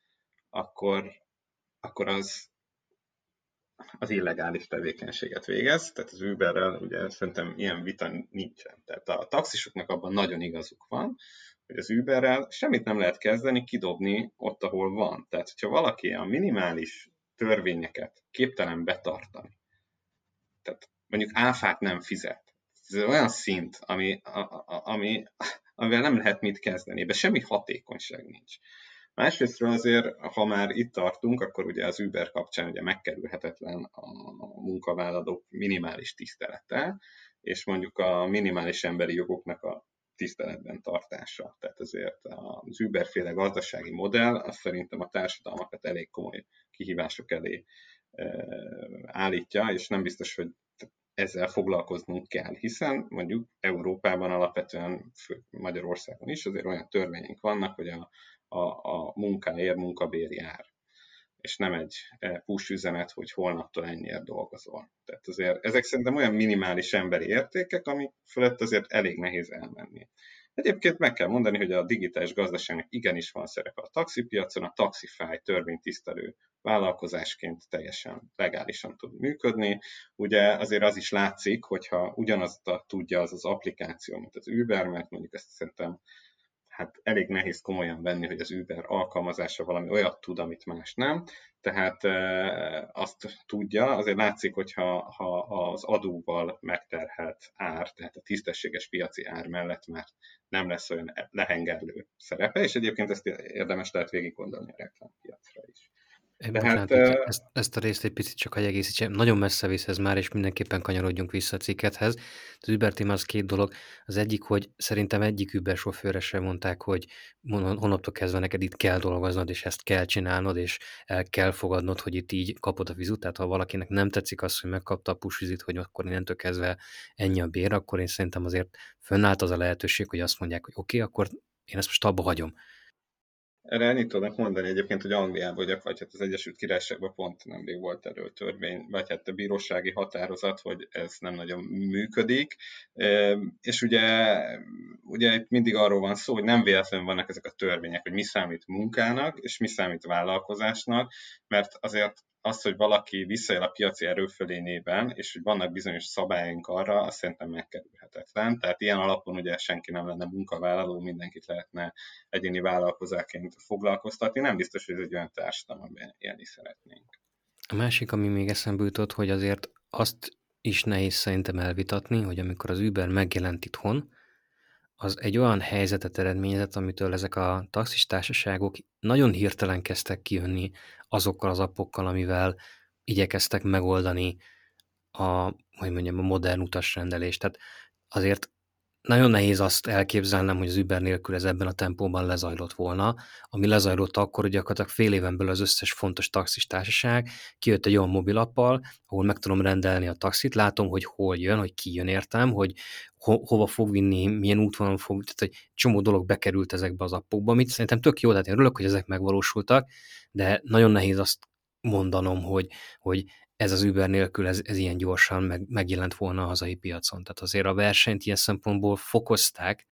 akkor, akkor az az illegális tevékenységet végez, tehát az Uberrel ugye szerintem ilyen vita nincsen. Tehát a taxisoknak abban nagyon igazuk van, hogy az Uberrel semmit nem lehet kezdeni, kidobni ott, ahol van. Tehát, hogyha valaki a minimális törvényeket képtelen betartani, tehát mondjuk áfát nem fizet, ez olyan szint, ami, a, a, ami, amivel nem lehet mit kezdeni, ebben semmi hatékonyság nincs. Másrésztről azért, ha már itt tartunk, akkor ugye az Uber kapcsán ugye megkerülhetetlen a munkavállalók minimális tisztelete, és mondjuk a minimális emberi jogoknak a tiszteletben tartása. Tehát azért az Uber-féle gazdasági modell, az szerintem a társadalmakat elég komoly kihívások elé állítja, és nem biztos, hogy ezzel foglalkoznunk kell, hiszen mondjuk Európában alapvetően, Magyarországon is azért olyan törvények vannak, hogy a a, a munkáért munkabér jár és nem egy e, push üzenet, hogy holnaptól ennyiért dolgozol. Tehát azért ezek szerintem olyan minimális emberi értékek, ami fölött azért elég nehéz elmenni. Egyébként meg kell mondani, hogy a digitális gazdaságnak igenis van szerepe a taxipiacon, a Taxify törvénytisztelő vállalkozásként teljesen legálisan tud működni. Ugye azért az is látszik, hogyha ugyanazt tudja az az applikáció, mint az Uber, mert mondjuk ezt szerintem hát elég nehéz komolyan venni, hogy az Uber alkalmazása valami olyat tud, amit más nem. Tehát e, azt tudja, azért látszik, hogyha ha az adóval megterhelt ár, tehát a tisztességes piaci ár mellett már nem lesz olyan lehengerlő szerepe, és egyébként ezt érdemes lehet végig gondolni a reklámpiacra is. Bocsánat, hát, ezt, ezt a részt egy picit csak hagy egészítsem. Nagyon messze visz ez már, és mindenképpen kanyarodjunk vissza a cikkethez. Az Uber téma az két dolog. Az egyik, hogy szerintem egyik Uber sofőre sem mondták, hogy honnaptól kezdve neked itt kell dolgoznod, és ezt kell csinálnod, és el kell fogadnod, hogy itt így kapod a vizut. Tehát ha valakinek nem tetszik az, hogy megkapta a push hogy akkor innentől kezdve ennyi a bér, akkor én szerintem azért fönnállt az a lehetőség, hogy azt mondják, hogy oké, okay, akkor én ezt most abba hagyom erre ennyit tudnak mondani egyébként, hogy Angliában, vagy, vagy hát az Egyesült Királyságban pont nemrég volt erről törvény, vagy hát a bírósági határozat, hogy ez nem nagyon működik. És ugye, ugye itt mindig arról van szó, hogy nem véletlenül vannak ezek a törvények, hogy mi számít munkának, és mi számít vállalkozásnak, mert azért az, hogy valaki visszaél a piaci erőfölényében, és hogy vannak bizonyos szabályaink arra, azt szerintem megkerülhetetlen. Tehát ilyen alapon ugye senki nem lenne munkavállaló, mindenkit lehetne egyéni vállalkozáként foglalkoztatni. Nem biztos, hogy ez egy olyan társadalom, amiben élni szeretnénk. A másik, ami még eszembe jutott, hogy azért azt is nehéz szerintem elvitatni, hogy amikor az Uber megjelent itthon, az egy olyan helyzetet eredményezett, amitől ezek a taxis társaságok nagyon hirtelen kezdtek kijönni azokkal az appokkal, amivel igyekeztek megoldani a, hogy mondjam, a modern utasrendelést. Tehát azért nagyon nehéz azt elképzelnem, hogy az Uber nélkül ez ebben a tempóban lezajlott volna, ami lezajlott akkor, hogy gyakorlatilag fél éven belül az összes fontos taxis társaság kijött egy olyan mobilappal, ahol meg tudom rendelni a taxit, látom, hogy hol jön, hogy ki jön értem, hogy ho- hova fog vinni, milyen útvonalon fog, tehát egy csomó dolog bekerült ezekbe az appokba, amit szerintem tök jó, tehát én örülök, hogy ezek megvalósultak, de nagyon nehéz azt mondanom, hogy, hogy ez az Uber nélkül ez, ez ilyen gyorsan meg, megjelent volna a hazai piacon. Tehát azért a versenyt ilyen szempontból fokozták.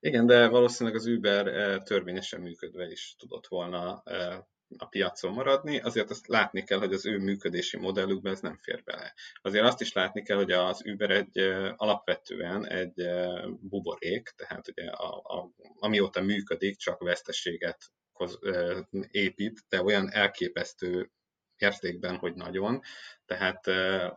Igen, de valószínűleg az Uber eh, törvényesen működve is tudott volna eh, a piacon maradni, azért azt látni kell, hogy az ő működési modellükben ez nem fér bele. Azért azt is látni kell, hogy az Uber egy eh, alapvetően egy buborék, tehát ugye a, a, amióta működik, csak veszteséget épít, de olyan elképesztő értékben, hogy nagyon. Tehát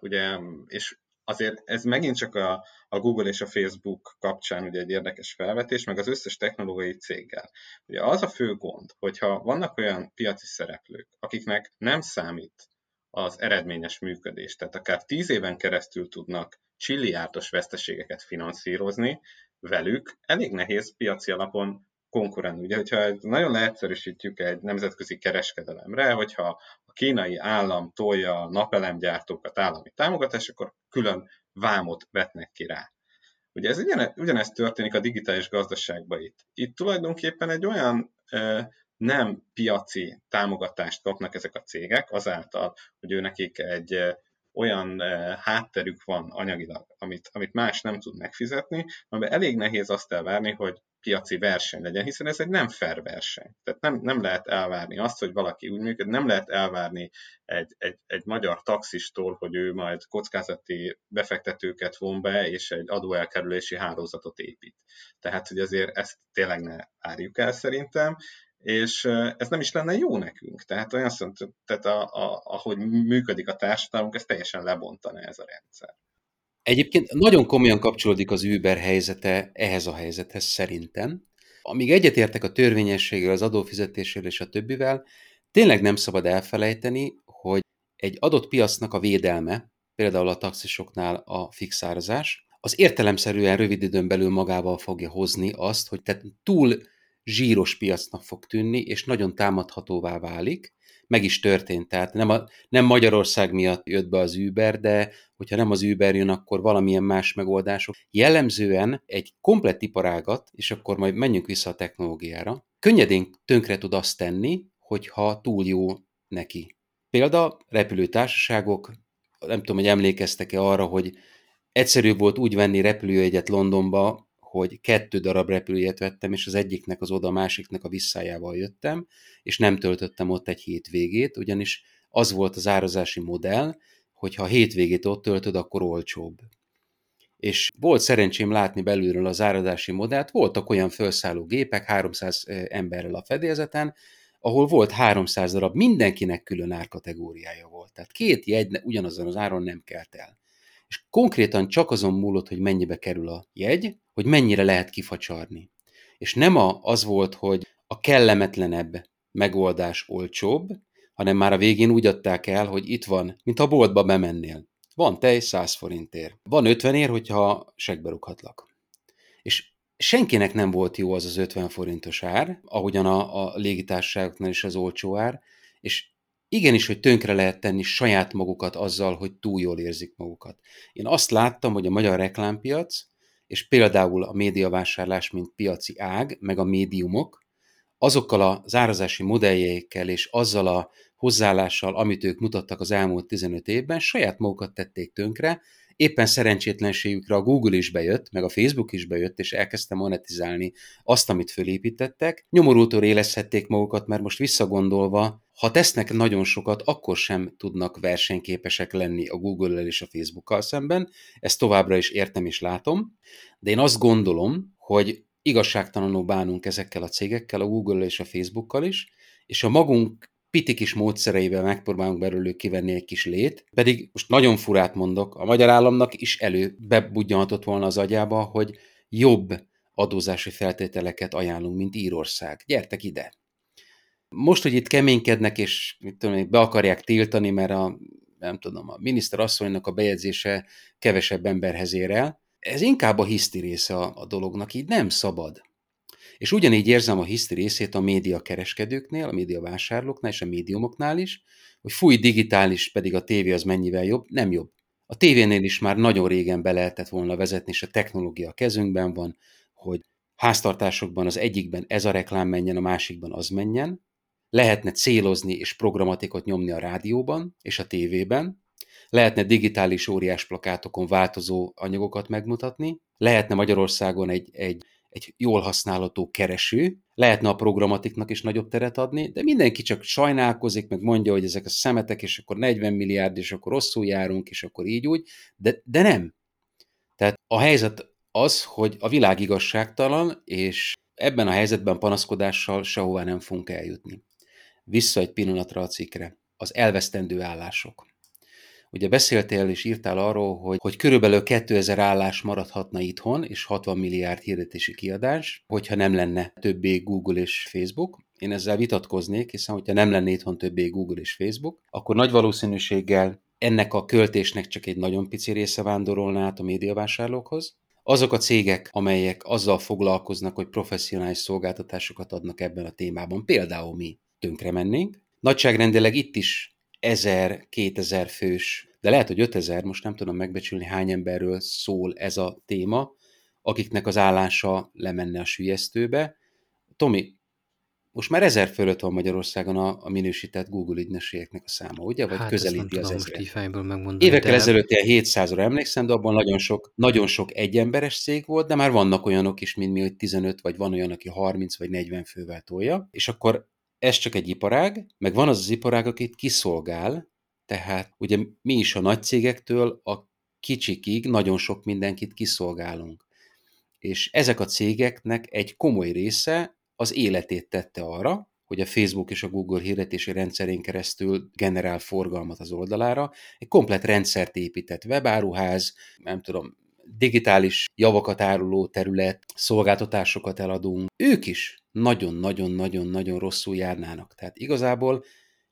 ugye, és azért ez megint csak a, a Google és a Facebook kapcsán ugye egy érdekes felvetés, meg az összes technológiai céggel. Ugye az a fő gond, hogyha vannak olyan piaci szereplők, akiknek nem számít az eredményes működés, tehát akár tíz éven keresztül tudnak csilliárdos veszteségeket finanszírozni, velük elég nehéz piaci alapon konkurálni. Ugye, hogyha nagyon leegyszerűsítjük egy nemzetközi kereskedelemre, hogyha a kínai állam tolja a napelemgyártókat állami támogatás, akkor külön vámot vetnek ki rá. Ugye ez ugyane, ugyanezt történik a digitális gazdaságban itt. Itt tulajdonképpen egy olyan e, nem piaci támogatást kapnak ezek a cégek, azáltal, hogy ő nekik egy olyan hátterük van anyagilag, amit, amit más nem tud megfizetni, amiben elég nehéz azt elvárni, hogy piaci verseny legyen, hiszen ez egy nem fair verseny. Tehát nem, nem lehet elvárni azt, hogy valaki úgy működik, nem lehet elvárni egy, egy, egy magyar taxistól, hogy ő majd kockázati befektetőket von be, és egy adóelkerülési hálózatot épít. Tehát, hogy azért ezt tényleg ne várjuk el szerintem, és ez nem is lenne jó nekünk. Tehát olyan szont, tehát a, a, ahogy működik a társadalmunk, ez teljesen lebontana ez a rendszer. Egyébként nagyon komolyan kapcsolódik az Uber helyzete ehhez a helyzethez szerintem. Amíg egyetértek a törvényességgel, az adófizetéssel és a többivel, tényleg nem szabad elfelejteni, hogy egy adott piacnak a védelme, például a taxisoknál a fixárazás, az értelemszerűen rövid időn belül magával fogja hozni azt, hogy tehát túl zsíros piacnak fog tűnni, és nagyon támadhatóvá válik, meg is történt. Tehát nem, a, nem Magyarország miatt jött be az Uber, de hogyha nem az Uber jön, akkor valamilyen más megoldások. Jellemzően egy komplett iparágat, és akkor majd menjünk vissza a technológiára, könnyedén tönkre tud azt tenni, hogyha túl jó neki. Példa, repülőtársaságok, nem tudom, hogy emlékeztek-e arra, hogy egyszerű volt úgy venni repülőjegyet Londonba, hogy kettő darab repülőjét vettem, és az egyiknek az oda, a másiknak a visszájával jöttem, és nem töltöttem ott egy hétvégét, ugyanis az volt az árazási modell, hogy ha a hétvégét ott töltöd, akkor olcsóbb. És volt szerencsém látni belülről az árazási modellt, voltak olyan felszálló gépek 300 emberrel a fedélzeten, ahol volt 300 darab, mindenkinek külön árkategóriája volt. Tehát két jegy ugyanazon az áron nem kelt el. És konkrétan csak azon múlott, hogy mennyibe kerül a jegy, hogy mennyire lehet kifacsarni. És nem a, az volt, hogy a kellemetlenebb megoldás olcsóbb, hanem már a végén úgy adták el, hogy itt van, mint a boltba bemennél. Van tej 100 forintért. Van 50 ér, hogyha segbe rúghatlak. És senkinek nem volt jó az az 50 forintos ár, ahogyan a, a légitársaságoknál is az olcsó ár, és igenis, hogy tönkre lehet tenni saját magukat azzal, hogy túl jól érzik magukat. Én azt láttam, hogy a magyar reklámpiac, és például a médiavásárlás, mint piaci ág, meg a médiumok, azokkal a zárazási modelljeikkel és azzal a hozzáállással, amit ők mutattak az elmúlt 15 évben, saját magukat tették tönkre, éppen szerencsétlenségükre a Google is bejött, meg a Facebook is bejött, és elkezdte monetizálni azt, amit fölépítettek. Nyomorútól élezhették magukat, mert most visszagondolva, ha tesznek nagyon sokat, akkor sem tudnak versenyképesek lenni a Google-el és a Facebook-kal szemben. Ezt továbbra is értem és látom, de én azt gondolom, hogy igazságtalanul bánunk ezekkel a cégekkel, a Google-el és a Facebook-kal is, és a magunk piti kis módszereivel megpróbálunk belőlük kivenni egy kis lét, pedig most nagyon furát mondok, a magyar államnak is elő bebudjanhatott volna az agyába, hogy jobb adózási feltételeket ajánlunk, mint Írország. Gyertek ide! Most, hogy itt keménykednek, és mit tudom, be akarják tiltani, mert a, nem tudom, a miniszter asszonynak a bejegyzése kevesebb emberhez ér el, ez inkább a hiszti része a, a dolognak, így nem szabad. És ugyanígy érzem a hiszti részét a média kereskedőknél, a média vásárlóknál és a médiumoknál is, hogy fúj, digitális, pedig a tévé az mennyivel jobb, nem jobb. A tévénél is már nagyon régen be lehetett volna vezetni, és a technológia a kezünkben van, hogy háztartásokban az egyikben ez a reklám menjen, a másikban az menjen, lehetne célozni és programatikot nyomni a rádióban és a tévében, lehetne digitális óriás plakátokon változó anyagokat megmutatni, lehetne Magyarországon egy, egy, egy jól használható kereső, lehetne a programatiknak is nagyobb teret adni, de mindenki csak sajnálkozik, meg mondja, hogy ezek a szemetek, és akkor 40 milliárd, és akkor rosszul járunk, és akkor így úgy, de, de nem. Tehát a helyzet az, hogy a világ igazságtalan, és ebben a helyzetben panaszkodással sehová nem fogunk eljutni. Vissza egy pillanatra a cikkre. Az elvesztendő állások. Ugye beszéltél és írtál arról, hogy, hogy körülbelül 2000 állás maradhatna itthon, és 60 milliárd hirdetési kiadás, hogyha nem lenne többé Google és Facebook. Én ezzel vitatkoznék, hiszen hogyha nem lenne itthon többé Google és Facebook, akkor nagy valószínűséggel ennek a költésnek csak egy nagyon pici része vándorolna át a médiavásárlókhoz. Azok a cégek, amelyek azzal foglalkoznak, hogy professzionális szolgáltatásokat adnak ebben a témában, például mi, tönkre mennénk. Nagyságrendileg itt is 1000-2000 fős, de lehet, hogy 5000, most nem tudom megbecsülni, hány emberről szól ez a téma, akiknek az állása lemenne a sülyeztőbe. Tomi, most már ezer fölött van Magyarországon a, a minősített Google ügynökségeknek a száma, ugye? Vagy hát közelíti az ezeret. Évekkel de... ezelőtt ilyen 700-ra emlékszem, de abban nagyon sok, nagyon sok egyemberes cég volt, de már vannak olyanok is, mint mi, hogy 15, vagy van olyan, aki 30 vagy 40 fővel tolja, és akkor ez csak egy iparág, meg van az az iparág, akit kiszolgál, tehát ugye mi is a nagy cégektől a kicsikig nagyon sok mindenkit kiszolgálunk. És ezek a cégeknek egy komoly része az életét tette arra, hogy a Facebook és a Google hirdetési rendszerén keresztül generál forgalmat az oldalára. Egy komplet rendszert épített webáruház, nem tudom, digitális javakat áruló terület, szolgáltatásokat eladunk. Ők is nagyon-nagyon-nagyon-nagyon rosszul járnának. Tehát igazából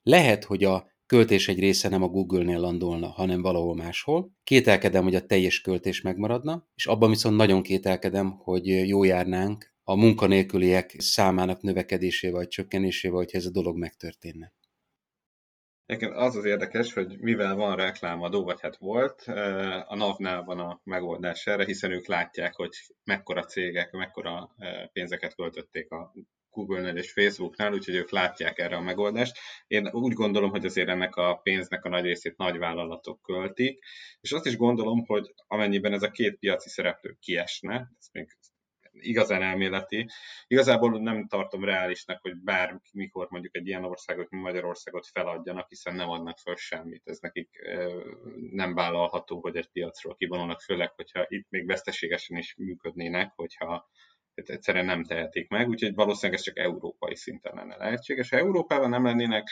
lehet, hogy a költés egy része nem a Google-nél landolna, hanem valahol máshol. Kételkedem, hogy a teljes költés megmaradna, és abban viszont nagyon kételkedem, hogy jó járnánk a munkanélküliek számának növekedésével vagy csökkenésével, hogyha ez a dolog megtörténne. Egyébként az az érdekes, hogy mivel van reklámadó, vagy hát volt, a NAV-nál van a megoldás erre, hiszen ők látják, hogy mekkora cégek, mekkora pénzeket költötték a Google-nél és Facebooknál, úgyhogy ők látják erre a megoldást. Én úgy gondolom, hogy azért ennek a pénznek a nagy részét nagy vállalatok költik, és azt is gondolom, hogy amennyiben ez a két piaci szereplő kiesne, ezt még igazán elméleti. Igazából nem tartom reálisnak, hogy bármikor mondjuk egy ilyen országot, mint Magyarországot feladjanak, hiszen nem adnak föl semmit. Ez nekik nem vállalható, hogy egy piacról kivonulnak, főleg, hogyha itt még veszteségesen is működnének, hogyha egyszerűen nem tehetik meg, úgyhogy valószínűleg ez csak európai szinten lenne lehetséges. Ha Európában nem lennének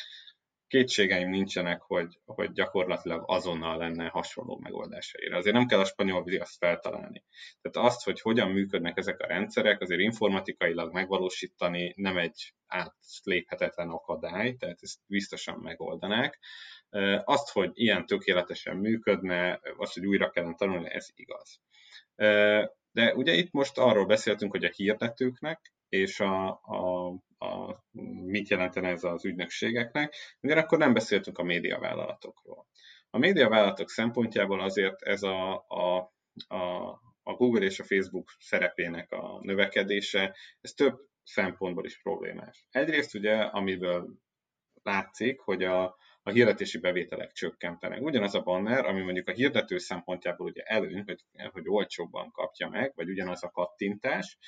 kétségeim nincsenek, hogy, hogy gyakorlatilag azonnal lenne hasonló megoldásaira. Azért nem kell a spanyol viaszt feltalálni. Tehát azt, hogy hogyan működnek ezek a rendszerek, azért informatikailag megvalósítani nem egy átléphetetlen akadály, tehát ezt biztosan megoldanák. Azt, hogy ilyen tökéletesen működne, azt, hogy újra kellene tanulni, ez igaz. De ugye itt most arról beszéltünk, hogy a hirdetőknek és a, a, a, mit jelentene ez az ügynökségeknek, ugyanakkor nem beszéltünk a médiavállalatokról. A médiavállalatok szempontjából azért ez a, a, a, a Google és a Facebook szerepének a növekedése, ez több szempontból is problémás. Egyrészt ugye, amiből látszik, hogy a, a hirdetési bevételek csökkentenek. Ugyanaz a banner, ami mondjuk a hirdető szempontjából ugye előny, hogy, hogy olcsóbban kapja meg, vagy ugyanaz a kattintás,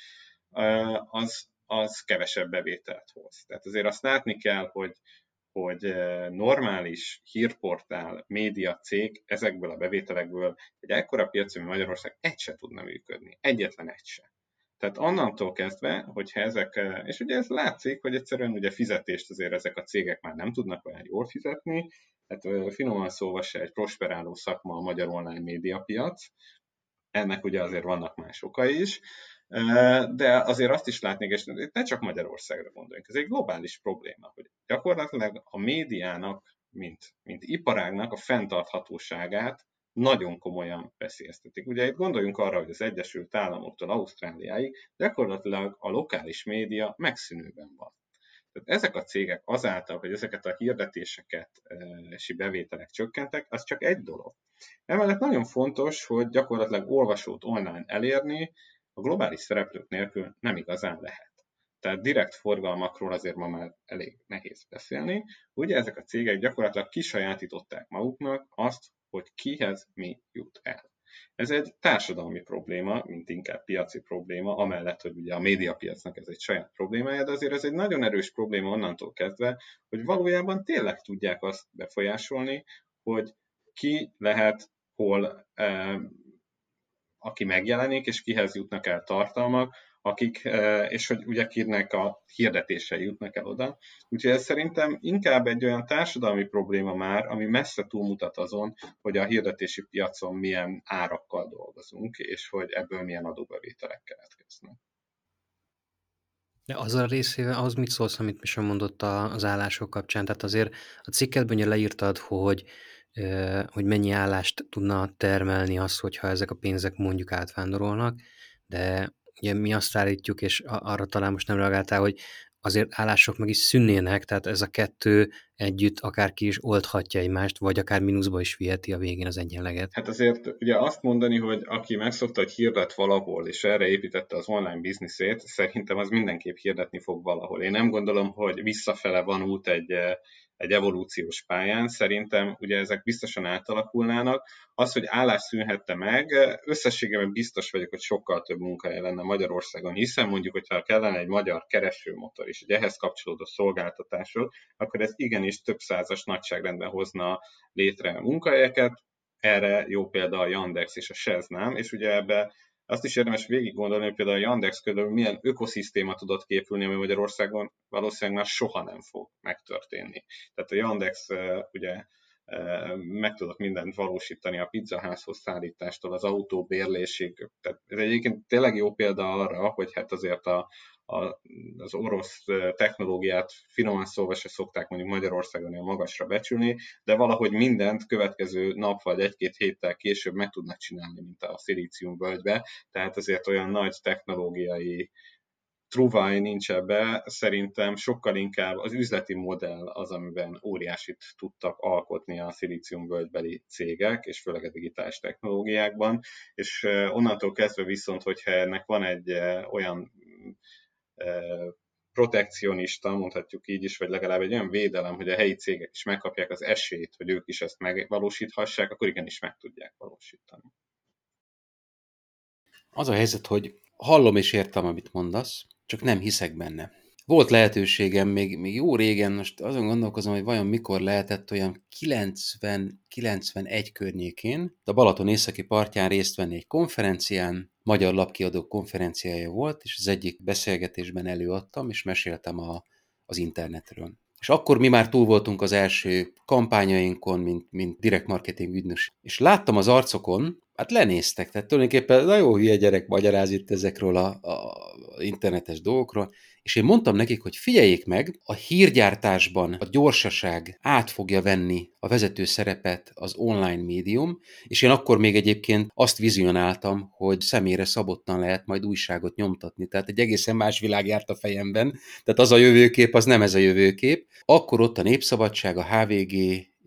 az, az kevesebb bevételt hoz. Tehát azért azt látni kell, hogy, hogy normális hírportál, média cég ezekből a bevételekből egy ekkora piac, mint Magyarország, egy se tudna működni. Egyetlen egy se. Tehát onnantól kezdve, hogyha ezek, és ugye ez látszik, hogy egyszerűen ugye fizetést azért ezek a cégek már nem tudnak olyan jól fizetni, hát finoman szóval se egy prosperáló szakma a magyar online médiapiac, ennek ugye azért vannak más okai is, de azért azt is látni, és ne csak Magyarországra gondoljunk, ez egy globális probléma, hogy gyakorlatilag a médiának, mint, mint iparágnak a fenntarthatóságát nagyon komolyan veszélyeztetik. Ugye itt gondoljunk arra, hogy az Egyesült Államoktól Ausztráliáig gyakorlatilag a lokális média megszűnőben van. Tehát ezek a cégek azáltal, hogy ezeket a hirdetéseket és bevételek csökkentek, az csak egy dolog. Emellett nagyon fontos, hogy gyakorlatilag olvasót online elérni a globális szereplők nélkül nem igazán lehet. Tehát direkt forgalmakról azért ma már elég nehéz beszélni. Ugye ezek a cégek gyakorlatilag kisajátították maguknak azt, hogy kihez mi jut el. Ez egy társadalmi probléma, mint inkább piaci probléma, amellett, hogy ugye a médiapiacnak ez egy saját problémája, de azért ez egy nagyon erős probléma onnantól kezdve, hogy valójában tényleg tudják azt befolyásolni, hogy ki lehet hol, eh, aki megjelenik, és kihez jutnak el tartalmak, akik, és hogy ugye kinek a hirdetései jutnak el oda. Úgyhogy ez szerintem inkább egy olyan társadalmi probléma már, ami messze túlmutat azon, hogy a hirdetési piacon milyen árakkal dolgozunk, és hogy ebből milyen adóbevételek keletkeznek. De az a részével, az mit szólsz, amit Misa mondott az állások kapcsán? Tehát azért a cikkedben ugye leírtad, hogy hogy mennyi állást tudna termelni az, hogyha ezek a pénzek mondjuk átvándorolnak, de ugye mi azt állítjuk, és arra talán most nem reagáltál, hogy azért állások meg is szűnnének, tehát ez a kettő együtt akár ki is oldhatja egymást, vagy akár mínuszba is viheti a végén az egyenleget. Hát azért ugye azt mondani, hogy aki megszokta, hogy hirdet valahol, és erre építette az online bizniszét, szerintem az mindenképp hirdetni fog valahol. Én nem gondolom, hogy visszafele van út egy egy evolúciós pályán. Szerintem ugye ezek biztosan átalakulnának. Az, hogy állás szűnhette meg, összességében biztos vagyok, hogy sokkal több munkahely lenne Magyarországon, hiszen mondjuk, hogyha kellene egy magyar keresőmotor és egy ehhez kapcsolódó szolgáltatások, akkor ez igenis több százas nagyságrendben hozna létre munkahelyeket, erre jó példa a Yandex és a Seznám, és ugye ebbe azt is érdemes végig gondolni, hogy például a Yandex körül milyen ökoszisztéma tudott képülni, ami Magyarországon valószínűleg már soha nem fog megtörténni. Tehát a Yandex ugye meg tudok mindent valósítani a pizzaházhoz szállítástól, az autó bérlésig. Tehát ez egyébként tényleg jó példa arra, hogy hát azért a, az orosz technológiát finoman szólva se szokták mondjuk Magyarországon olyan magasra becsülni, de valahogy mindent következő nap vagy egy-két héttel később meg tudnak csinálni, mint a szilícium völgybe, tehát azért olyan nagy technológiai truváj nincs ebbe, szerintem sokkal inkább az üzleti modell az, amiben óriásit tudtak alkotni a völgybeli cégek, és főleg a digitális technológiákban, és onnantól kezdve viszont, hogyha ennek van egy olyan protekcionista, mondhatjuk így is, vagy legalább egy olyan védelem, hogy a helyi cégek is megkapják az esélyt, hogy ők is ezt megvalósíthassák, akkor igenis meg tudják valósítani. Az a helyzet, hogy hallom és értem, amit mondasz, csak nem hiszek benne. Volt lehetőségem még, még jó régen, most azon gondolkozom, hogy vajon mikor lehetett olyan 90-91 környékén, a Balaton északi partján részt venni egy konferencián, magyar lapkiadók konferenciája volt, és az egyik beszélgetésben előadtam, és meséltem a, az internetről. És akkor mi már túl voltunk az első kampányainkon, mint, mint direct marketing ügynös. És láttam az arcokon, hát lenéztek, tehát tulajdonképpen nagyon hülye gyerek magyaráz itt ezekről a, a internetes dolgokról, és én mondtam nekik, hogy figyeljék meg, a hírgyártásban a gyorsaság át fogja venni a vezető szerepet az online médium, és én akkor még egyébként azt vizionáltam, hogy személyre szabottan lehet majd újságot nyomtatni. Tehát egy egészen más világ járt a fejemben, tehát az a jövőkép, az nem ez a jövőkép. Akkor ott a Népszabadság, a HVG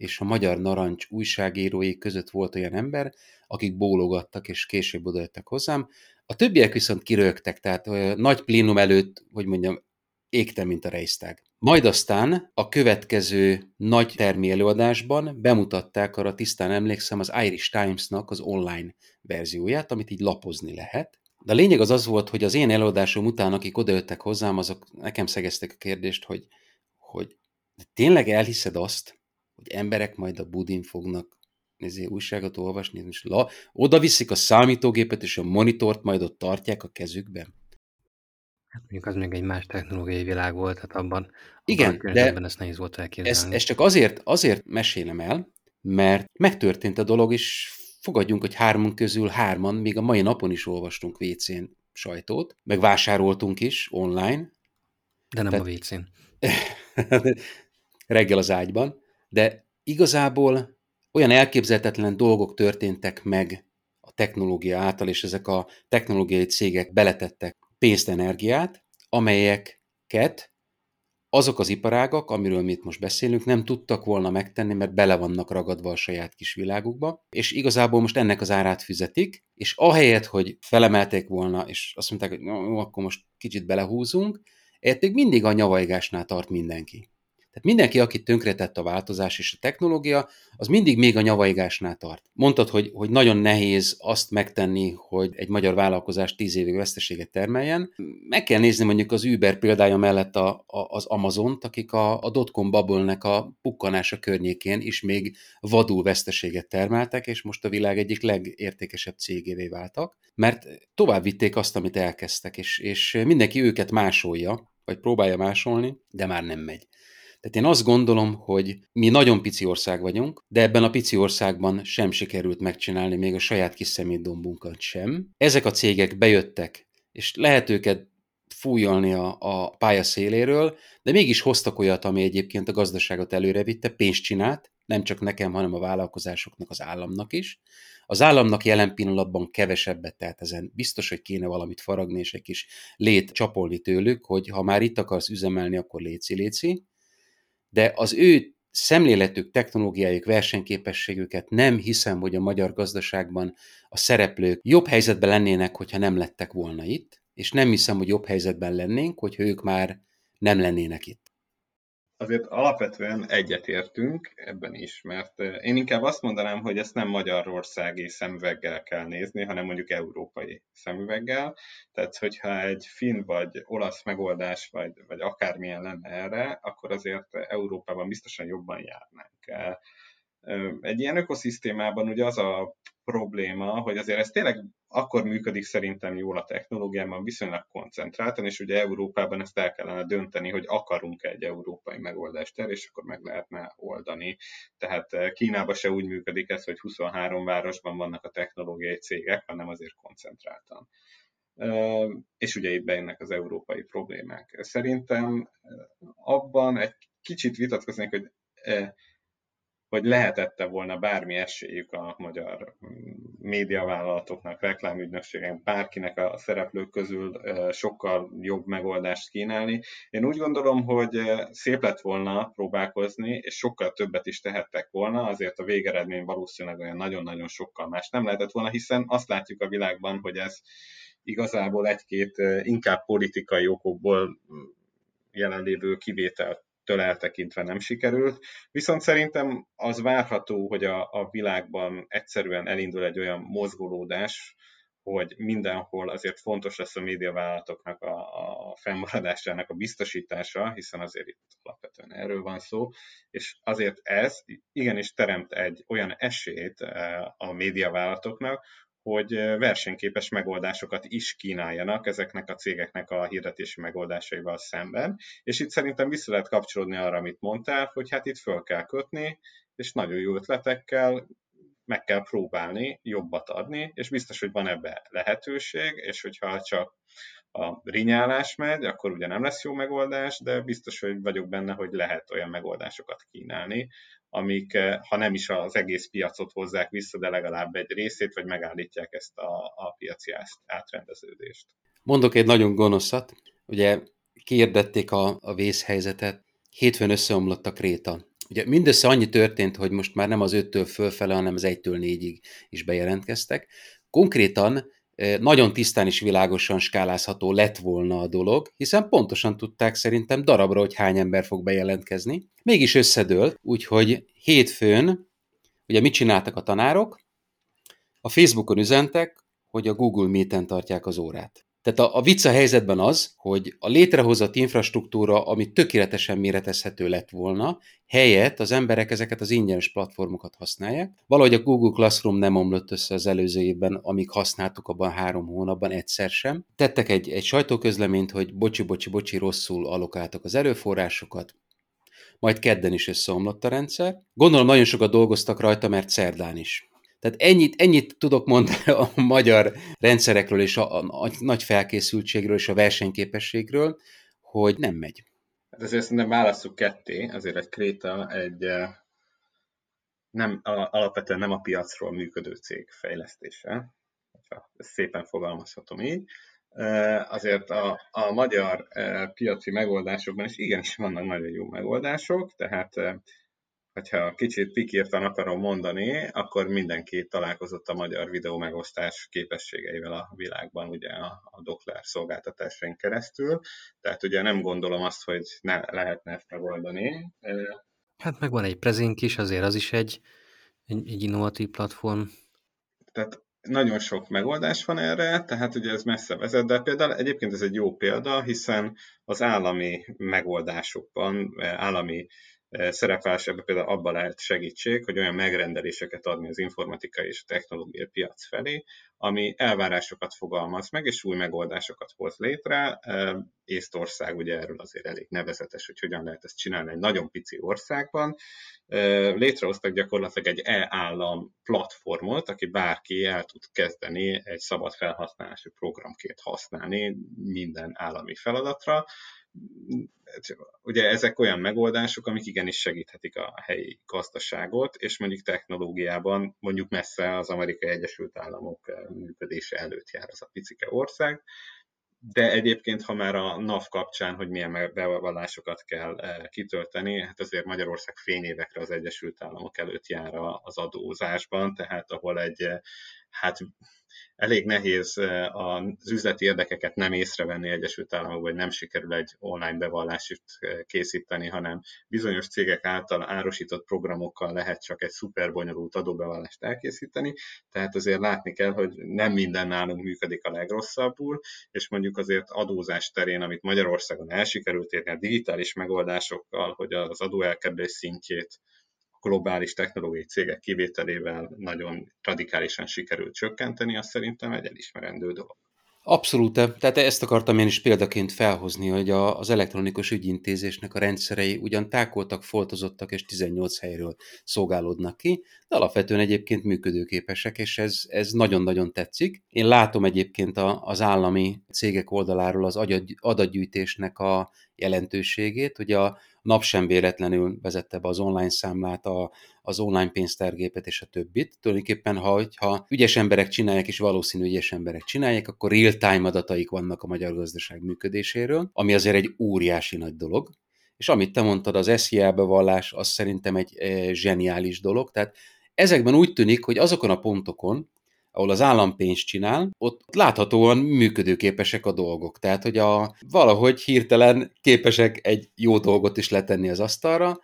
és a Magyar Narancs újságírói között volt olyan ember, akik bólogattak, és később odajöttek hozzám. A többiek viszont kirögtek, tehát nagy plénum előtt, hogy mondjam, égtem, mint a Reisztág. Majd aztán a következő nagy termi előadásban bemutatták, arra tisztán emlékszem, az Irish Times-nak az online verzióját, amit így lapozni lehet. De a lényeg az az volt, hogy az én előadásom után, akik odajöttek hozzám, azok nekem szegeztek a kérdést, hogy, hogy tényleg elhiszed azt, hogy emberek majd a budin fognak nézé, újságot olvasni, és la, oda viszik a számítógépet és a monitort, majd ott tartják a kezükben. Hát mondjuk az még egy más technológiai világ volt, tehát abban, Igen, abban de ezt nehéz volt elképzelni. ezt, ezt csak azért, azért mesélem el, mert megtörtént a dolog, és fogadjunk, hogy hármunk közül hárman, még a mai napon is olvastunk WC-n sajtót, meg vásároltunk is online. De nem Tehát... a WC-n. reggel az ágyban, de igazából olyan elképzelhetetlen dolgok történtek meg a technológia által, és ezek a technológiai cégek beletettek pénzt, energiát, amelyeket azok az iparágak, amiről mi itt most beszélünk, nem tudtak volna megtenni, mert bele vannak ragadva a saját kis világukba, és igazából most ennek az árát fizetik, és ahelyett, hogy felemelték volna, és azt mondták, hogy jó, akkor most kicsit belehúzunk, még mindig a nyavajgásnál tart mindenki. Tehát mindenki, aki tönkretett a változás és a technológia, az mindig még a nyavaigásnál tart. Mondtad, hogy, hogy nagyon nehéz azt megtenni, hogy egy magyar vállalkozás tíz évig veszteséget termeljen. Meg kell nézni mondjuk az Uber példája mellett a, a, az Amazont, akik a, a dotcom bubble a pukkanása környékén is még vadul veszteséget termeltek, és most a világ egyik legértékesebb cégévé váltak, mert tovább vitték azt, amit elkezdtek, és, és mindenki őket másolja, vagy próbálja másolni, de már nem megy. Tehát én azt gondolom, hogy mi nagyon pici ország vagyunk, de ebben a pici országban sem sikerült megcsinálni még a saját kis szemétdombunkat sem. Ezek a cégek bejöttek, és lehet őket fújolni a, a pálya széléről, de mégis hoztak olyat, ami egyébként a gazdaságot előrevitte, pénzt csinált, nem csak nekem, hanem a vállalkozásoknak, az államnak is. Az államnak jelen pillanatban kevesebbet, tehát ezen biztos, hogy kéne valamit faragni, és egy kis lét csapolni tőlük, hogy ha már itt akarsz üzemelni, akkor léci-léci de az ő szemléletük, technológiájuk, versenyképességüket nem hiszem, hogy a magyar gazdaságban a szereplők jobb helyzetben lennének, hogyha nem lettek volna itt, és nem hiszem, hogy jobb helyzetben lennénk, hogyha ők már nem lennének itt azért alapvetően egyetértünk ebben is, mert eh, én inkább azt mondanám, hogy ezt nem magyarországi szemüveggel kell nézni, hanem mondjuk európai szemüveggel. Tehát, hogyha egy finn vagy olasz megoldás, vagy, vagy akármilyen lenne erre, akkor azért Európában biztosan jobban járnánk. Eh, egy ilyen ökoszisztémában ugye az a probléma, hogy azért ez tényleg akkor működik szerintem jól a technológiában, viszonylag koncentráltan, és ugye Európában ezt el kellene dönteni, hogy akarunk egy európai megoldást el, és akkor meg lehetne oldani. Tehát Kínában se úgy működik ez, hogy 23 városban vannak a technológiai cégek, hanem azért koncentráltan. És ugye itt bejönnek az európai problémák. Szerintem abban egy kicsit vitatkoznék, hogy hogy lehetette volna bármi esélyük a magyar médiavállalatoknak, reklámügynökségek, bárkinek a szereplők közül sokkal jobb megoldást kínálni. Én úgy gondolom, hogy szép lett volna próbálkozni, és sokkal többet is tehettek volna, azért a végeredmény valószínűleg olyan nagyon-nagyon sokkal más nem lehetett volna, hiszen azt látjuk a világban, hogy ez igazából egy-két inkább politikai okokból jelenlévő kivételt től eltekintve nem sikerült. Viszont szerintem az várható, hogy a, a világban egyszerűen elindul egy olyan mozgolódás, hogy mindenhol azért fontos lesz a médiavállalatoknak a, a fennmaradásának a biztosítása, hiszen azért itt alapvetően erről van szó, és azért ez igenis teremt egy olyan esélyt eh, a médiavállalatoknak, hogy versenyképes megoldásokat is kínáljanak ezeknek a cégeknek a hirdetési megoldásaival szemben. És itt szerintem vissza lehet kapcsolódni arra, amit mondtál, hogy hát itt föl kell kötni, és nagyon jó ötletekkel meg kell próbálni jobbat adni, és biztos, hogy van ebbe lehetőség, és hogyha csak a rinyálás megy, akkor ugye nem lesz jó megoldás, de biztos, hogy vagyok benne, hogy lehet olyan megoldásokat kínálni, amik, eh, ha nem is az egész piacot hozzák vissza, de legalább egy részét, vagy megállítják ezt a, a piaci átrendeződést. Mondok egy nagyon gonoszat. Ugye kiirdették a, a vészhelyzetet, hétfőn összeomlott a kréta. Ugye mindössze annyi történt, hogy most már nem az 5-től fölfele, hanem az 1-től 4-ig is bejelentkeztek. Konkrétan nagyon tisztán és világosan skálázható lett volna a dolog, hiszen pontosan tudták szerintem darabra, hogy hány ember fog bejelentkezni. Mégis összedőlt, úgyhogy hétfőn, ugye mit csináltak a tanárok? A Facebookon üzentek, hogy a Google Meet-en tartják az órát. Tehát a, a vicc a helyzetben az, hogy a létrehozott infrastruktúra, ami tökéletesen méretezhető lett volna, helyett az emberek ezeket az ingyenes platformokat használják. Valahogy a Google Classroom nem omlott össze az előző évben, amíg használtuk abban három hónapban egyszer sem. Tettek egy, egy sajtóközleményt, hogy bocsi, bocsi, bocsi, rosszul alokáltak az erőforrásokat, majd kedden is összeomlott a rendszer. Gondolom nagyon sokat dolgoztak rajta, mert szerdán is. Tehát ennyit, ennyit tudok mondani a magyar rendszerekről és a, a, a nagy felkészültségről és a versenyképességről, hogy nem megy. Hát ezért szerintem válasszuk ketté, azért egy Kréta egy nem, alapvetően nem a piacról működő cég fejlesztése, szépen fogalmazhatom így. Azért a, a magyar piaci megoldásokban is igenis vannak nagyon jó megoldások, tehát hogyha kicsit pikírtan akarom mondani, akkor mindenki találkozott a magyar videó megosztás képességeivel a világban, ugye a, a Dockler szolgáltatásain keresztül. Tehát ugye nem gondolom azt, hogy ne lehetne ezt megoldani. Hát meg van egy prezink is, azért az is egy, egy, egy innovatív platform. Tehát nagyon sok megoldás van erre, tehát ugye ez messze vezet, de például egyébként ez egy jó példa, hiszen az állami megoldásokban, állami szerepválás ebben például abban lehet segítség, hogy olyan megrendeléseket adni az informatikai és a technológiai piac felé, ami elvárásokat fogalmaz meg, és új megoldásokat hoz létre. Észtország ugye erről azért elég nevezetes, hogy hogyan lehet ezt csinálni egy nagyon pici országban. Létrehoztak gyakorlatilag egy e-állam platformot, aki bárki el tud kezdeni egy szabad felhasználású programként használni minden állami feladatra, ugye ezek olyan megoldások, amik igenis segíthetik a helyi gazdaságot, és mondjuk technológiában mondjuk messze az Amerikai Egyesült Államok eh, működése előtt jár az a picike ország, de egyébként, ha már a NAV kapcsán, hogy milyen bevallásokat kell eh, kitölteni, hát azért Magyarország fényévekre az Egyesült Államok előtt jár az adózásban, tehát ahol egy eh, hát elég nehéz az üzleti érdekeket nem észrevenni Egyesült Államokban, vagy nem sikerül egy online bevallást készíteni, hanem bizonyos cégek által árosított programokkal lehet csak egy szuper bonyolult adóbevallást elkészíteni, tehát azért látni kell, hogy nem minden nálunk működik a legrosszabbul, és mondjuk azért adózás terén, amit Magyarországon elsikerült érni a digitális megoldásokkal, hogy az adóelkerülés szintjét globális technológiai cégek kivételével nagyon radikálisan sikerült csökkenteni, az szerintem egy elismerendő dolog. Abszolút, tehát ezt akartam én is példaként felhozni, hogy a, az elektronikus ügyintézésnek a rendszerei ugyan tákoltak, foltozottak és 18 helyről szolgálódnak ki, de alapvetően egyébként működőképesek, és ez, ez nagyon-nagyon tetszik. Én látom egyébként a, az állami cégek oldaláról az adatgyűjtésnek a jelentőségét, hogy a nap sem véletlenül vezette be az online számlát, a, az online pénztárgépet és a többit. Tulajdonképpen, ha, ha ügyes emberek csinálják, és valószínű ügyes emberek csinálják, akkor real-time adataik vannak a magyar gazdaság működéséről, ami azért egy óriási nagy dolog. És amit te mondtad, az SZIA bevallás, az szerintem egy e, zseniális dolog. Tehát ezekben úgy tűnik, hogy azokon a pontokon, ahol az állam pénzt csinál, ott láthatóan működőképesek a dolgok. Tehát, hogy a, valahogy hirtelen képesek egy jó dolgot is letenni az asztalra,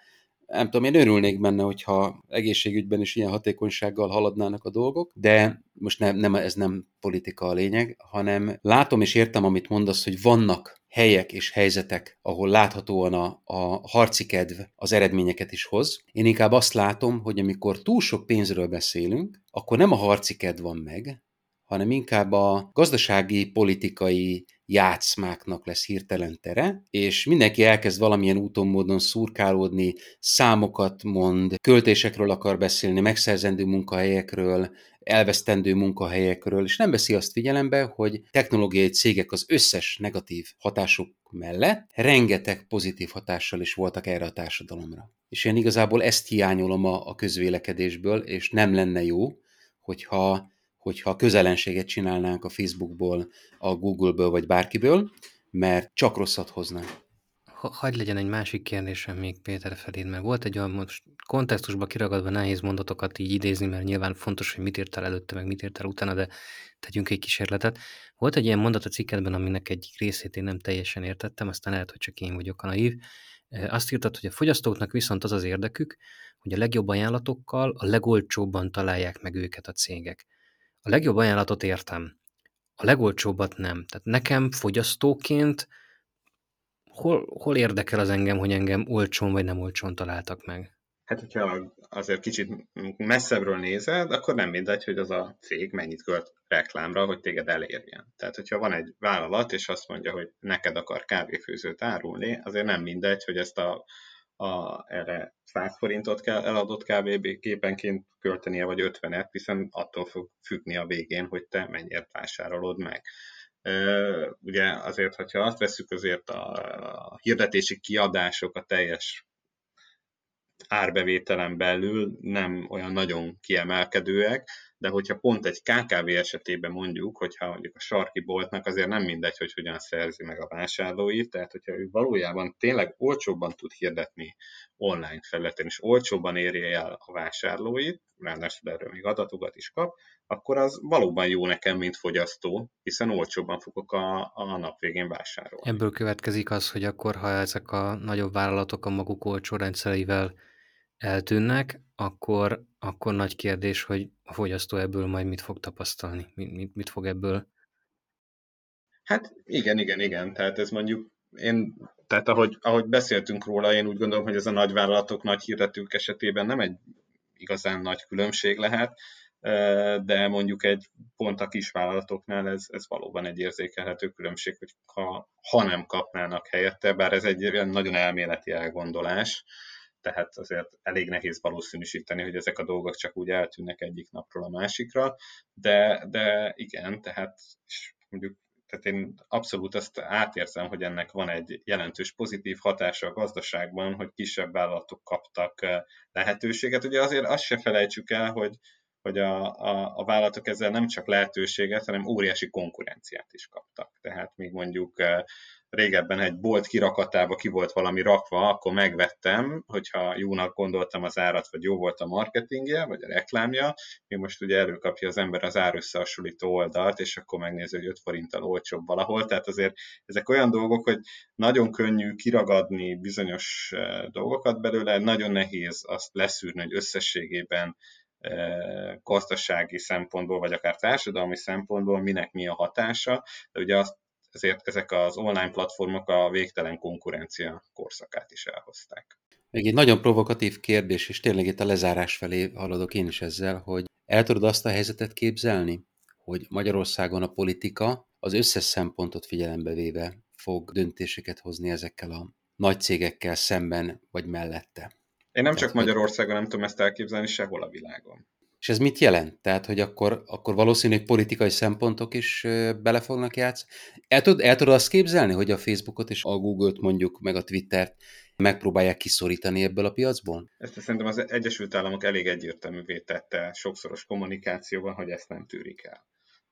nem tudom, én örülnék benne, hogyha egészségügyben is ilyen hatékonysággal haladnának a dolgok, de most nem, nem, ez nem politika a lényeg, hanem látom és értem, amit mondasz, hogy vannak helyek és helyzetek, ahol láthatóan a, a harci kedv az eredményeket is hoz. Én inkább azt látom, hogy amikor túl sok pénzről beszélünk, akkor nem a harci kedv van meg, hanem inkább a gazdasági, politikai játszmáknak lesz hirtelen tere, és mindenki elkezd valamilyen úton, módon szurkálódni, számokat mond, költésekről akar beszélni, megszerzendő munkahelyekről, elvesztendő munkahelyekről, és nem veszi azt figyelembe, hogy technológiai cégek az összes negatív hatásuk mellett rengeteg pozitív hatással is voltak erre a társadalomra. És én igazából ezt hiányolom a, a közvélekedésből, és nem lenne jó, hogyha hogyha közelenséget csinálnánk a Facebookból, a Googleből vagy bárkiből, mert csak rosszat hozna. Hagy legyen egy másik kérdésem még Péter feléd, mert volt egy olyan most kontextusba kiragadva nehéz mondatokat így idézni, mert nyilván fontos, hogy mit írtál előtte, meg mit írtál utána, de tegyünk egy kísérletet. Volt egy ilyen mondat a cikketben, aminek egyik részét én nem teljesen értettem, aztán lehet, hogy csak én vagyok a naív. Azt írtad, hogy a fogyasztóknak viszont az az érdekük, hogy a legjobb ajánlatokkal a legolcsóbban találják meg őket a cégek. A legjobb ajánlatot értem. a legolcsóbbat nem. Tehát nekem fogyasztóként hol, hol érdekel az engem, hogy engem olcsón vagy nem olcsón találtak meg? Hát, hogyha azért kicsit messzebbről nézed, akkor nem mindegy, hogy az a cég mennyit költ reklámra, hogy téged elérjen. Tehát, hogyha van egy vállalat, és azt mondja, hogy neked akar kávéfőzőt árulni, azért nem mindegy, hogy ezt a, a erre 100 forintot kell eladott kb. képenként költenie, vagy 50-et, hiszen attól fog függni a végén, hogy te mennyire vásárolod meg. Ugye azért, hogyha azt veszük, azért a hirdetési kiadások a teljes árbevételen belül nem olyan nagyon kiemelkedőek, de hogyha pont egy KKV esetében mondjuk, hogyha mondjuk a sarki boltnak azért nem mindegy, hogy hogyan szerzi meg a vásárlóit, tehát hogyha ő valójában tényleg olcsóbban tud hirdetni online felületen, és olcsóbban érje el a vásárlóit, ráadásul erről még adatokat is kap, akkor az valóban jó nekem, mint fogyasztó, hiszen olcsóbban fogok a, a nap végén vásárolni. Ebből következik az, hogy akkor, ha ezek a nagyobb vállalatok a maguk olcsó rendszereivel eltűnnek, akkor, akkor nagy kérdés, hogy a fogyasztó ebből majd mit fog tapasztalni, mit, mit, mit fog ebből. Hát igen, igen, igen. Tehát ez mondjuk én, tehát ahogy, ahogy beszéltünk róla, én úgy gondolom, hogy ez a nagyvállalatok, nagy hirdetők esetében nem egy igazán nagy különbség lehet, de mondjuk egy pont a kisvállalatoknál ez, ez valóban egy érzékelhető különbség, hogy ha, ha nem kapnának helyette, bár ez egy nagyon elméleti elgondolás, tehát azért elég nehéz valószínűsíteni, hogy ezek a dolgok csak úgy eltűnnek egyik napról a másikra, de, de igen, tehát mondjuk tehát én abszolút azt átérzem, hogy ennek van egy jelentős pozitív hatása a gazdaságban, hogy kisebb vállalatok kaptak lehetőséget. Ugye azért azt se felejtsük el, hogy, hogy a, a, a vállalatok ezzel nem csak lehetőséget, hanem óriási konkurenciát is kaptak. Tehát még mondjuk régebben egy bolt kirakatába ki volt valami rakva, akkor megvettem, hogyha jónak gondoltam az árat, vagy jó volt a marketingje, vagy a reklámja, még most ugye előkapja az ember az árösszehasonlító oldalt, és akkor megnézi, hogy 5 forinttal olcsóbb valahol, tehát azért ezek olyan dolgok, hogy nagyon könnyű kiragadni bizonyos eh, dolgokat belőle, nagyon nehéz azt leszűrni, hogy összességében eh, gazdasági szempontból, vagy akár társadalmi szempontból minek mi a hatása, de ugye azt ezért ezek az online platformok a végtelen konkurencia korszakát is elhozták. Még egy nagyon provokatív kérdés, és tényleg itt a lezárás felé haladok én is ezzel, hogy el tudod azt a helyzetet képzelni, hogy Magyarországon a politika az összes szempontot figyelembe véve fog döntéseket hozni ezekkel a nagy cégekkel szemben vagy mellette. Én nem Tehát, csak Magyarországon nem tudom ezt elképzelni, sehol a világon. És ez mit jelent? Tehát, hogy akkor, akkor valószínűleg politikai szempontok is bele fognak játszani. El, tud, el tudod azt képzelni, hogy a Facebookot és a Google-t mondjuk, meg a Twittert megpróbálják kiszorítani ebből a piacból? Ezt szerintem az Egyesült Államok elég egyértelművé tette sokszoros kommunikációban, hogy ezt nem tűrik el.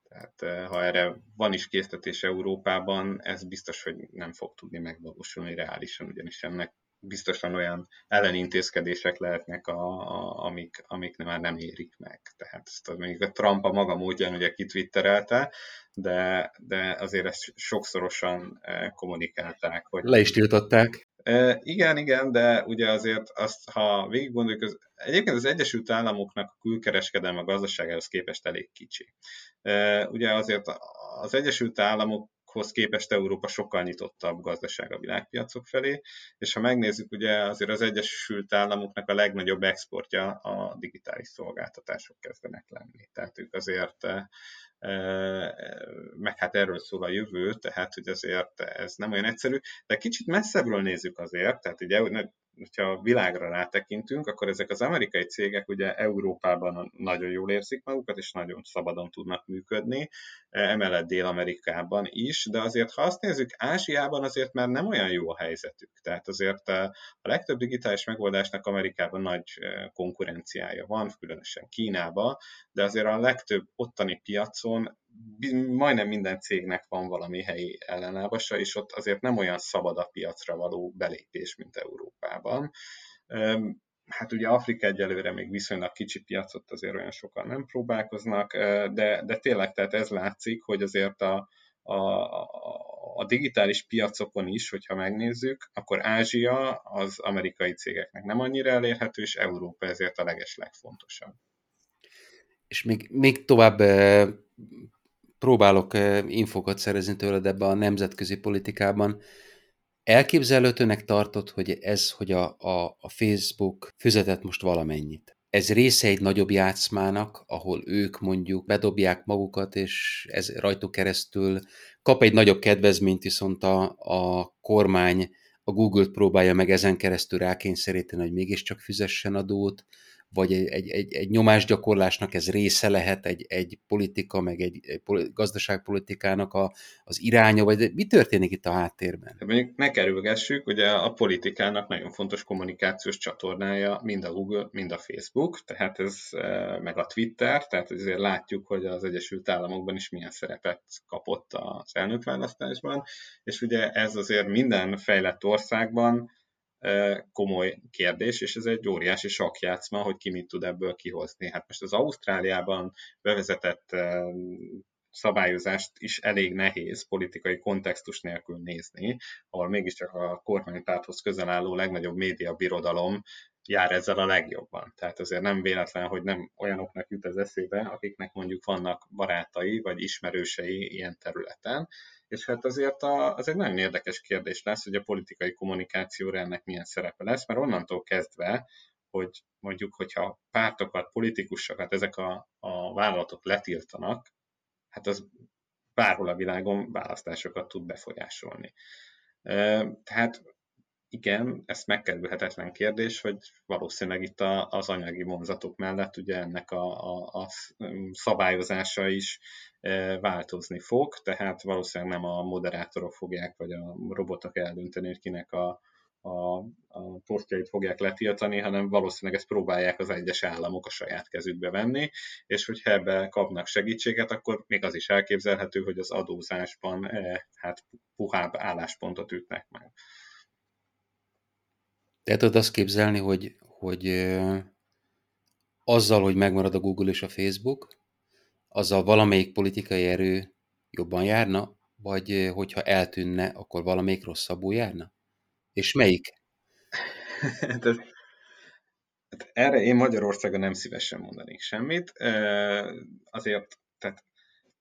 Tehát ha erre van is késztetés Európában, ez biztos, hogy nem fog tudni megvalósulni reálisan, ugyanis ennek biztosan olyan ellenintézkedések lehetnek, a, a, amik, amik már nem érik meg. Tehát ezt mondjuk a Trump a maga módján ugye kitwitterelte, de, de azért ezt sokszorosan eh, kommunikálták. Hogy Le is tiltották. E, igen, igen, de ugye azért azt, ha végig gondoljuk, az, egyébként az Egyesült Államoknak a külkereskedelme a gazdaságához képest elég kicsi. E, ugye azért az Egyesült Államok hoz képest Európa sokkal nyitottabb gazdaság a világpiacok felé, és ha megnézzük, ugye azért az Egyesült Államoknak a legnagyobb exportja a digitális szolgáltatások kezdenek lenni. Tehát ők azért eh, meg hát erről szól a jövő, tehát hogy azért ez nem olyan egyszerű, de kicsit messzebbről nézzük azért, tehát ugye hogyha a világra rátekintünk, akkor ezek az amerikai cégek ugye Európában nagyon jól érzik magukat, és nagyon szabadon tudnak működni, emellett Dél-Amerikában is, de azért, ha azt nézzük, Ázsiában azért már nem olyan jó a helyzetük. Tehát azért a legtöbb digitális megoldásnak Amerikában nagy konkurenciája van, különösen Kínában, de azért a legtöbb ottani piacon majdnem minden cégnek van valami helyi ellenállvasa, és ott azért nem olyan szabad a piacra való belépés, mint Európában. Hát ugye Afrika egyelőre még viszonylag kicsi piacot azért olyan sokan nem próbálkoznak, de, de tényleg tehát ez látszik, hogy azért a, a, a digitális piacokon is, hogyha megnézzük, akkor Ázsia az amerikai cégeknek nem annyira elérhető, és Európa ezért a leges legfontosabb. És még, még tovább próbálok infokat szerezni tőled ebbe a nemzetközi politikában. Elképzelhetőnek tartott, hogy ez, hogy a, a, a Facebook fizetett most valamennyit. Ez része egy nagyobb játszmának, ahol ők mondjuk bedobják magukat, és ez rajtuk keresztül kap egy nagyobb kedvezményt, viszont a, a kormány a Google-t próbálja meg ezen keresztül rákényszeríteni, hogy mégiscsak fizessen adót, vagy egy, egy, egy, egy nyomásgyakorlásnak ez része lehet, egy, egy politika, meg egy, egy gazdaságpolitikának a, az iránya, vagy mi történik itt a háttérben? Hát mondjuk megkerülgessük, ugye a politikának nagyon fontos kommunikációs csatornája mind a Google, mind a Facebook, tehát ez e, meg a Twitter, tehát azért látjuk, hogy az Egyesült Államokban is milyen szerepet kapott az elnökválasztásban, és ugye ez azért minden fejlett országban komoly kérdés, és ez egy óriási sakjátszma, hogy ki mit tud ebből kihozni. Hát most az Ausztráliában bevezetett szabályozást is elég nehéz politikai kontextus nélkül nézni, ahol mégiscsak a kormánypárthoz közel álló legnagyobb média birodalom jár ezzel a legjobban. Tehát azért nem véletlen, hogy nem olyanoknak jut az eszébe, akiknek mondjuk vannak barátai vagy ismerősei ilyen területen, és hát azért a, az egy nagyon érdekes kérdés lesz, hogy a politikai kommunikációra ennek milyen szerepe lesz, mert onnantól kezdve, hogy mondjuk, hogyha pártokat, politikusokat ezek a, a vállalatok letiltanak, hát az bárhol a világon választásokat tud befolyásolni. Tehát igen, ez megkerülhetetlen kérdés, hogy valószínűleg itt a, az anyagi vonzatok mellett ugye ennek a, a, a szabályozása is e, változni fog, tehát valószínűleg nem a moderátorok fogják, vagy a robotok eldönteni, hogy kinek a, a, a posztjait fogják letiltani, hanem valószínűleg ezt próbálják az egyes államok a saját kezükbe venni, és hogyha ebbe kapnak segítséget, akkor még az is elképzelhető, hogy az adózásban e, hát puhább álláspontot ütnek meg. Te tudod azt képzelni, hogy, hogy azzal, hogy megmarad a Google és a Facebook, azzal valamelyik politikai erő jobban járna, vagy hogyha eltűnne, akkor valamelyik rosszabbul járna? És melyik? hát erre én Magyarországon nem szívesen mondanék semmit. Azért, tehát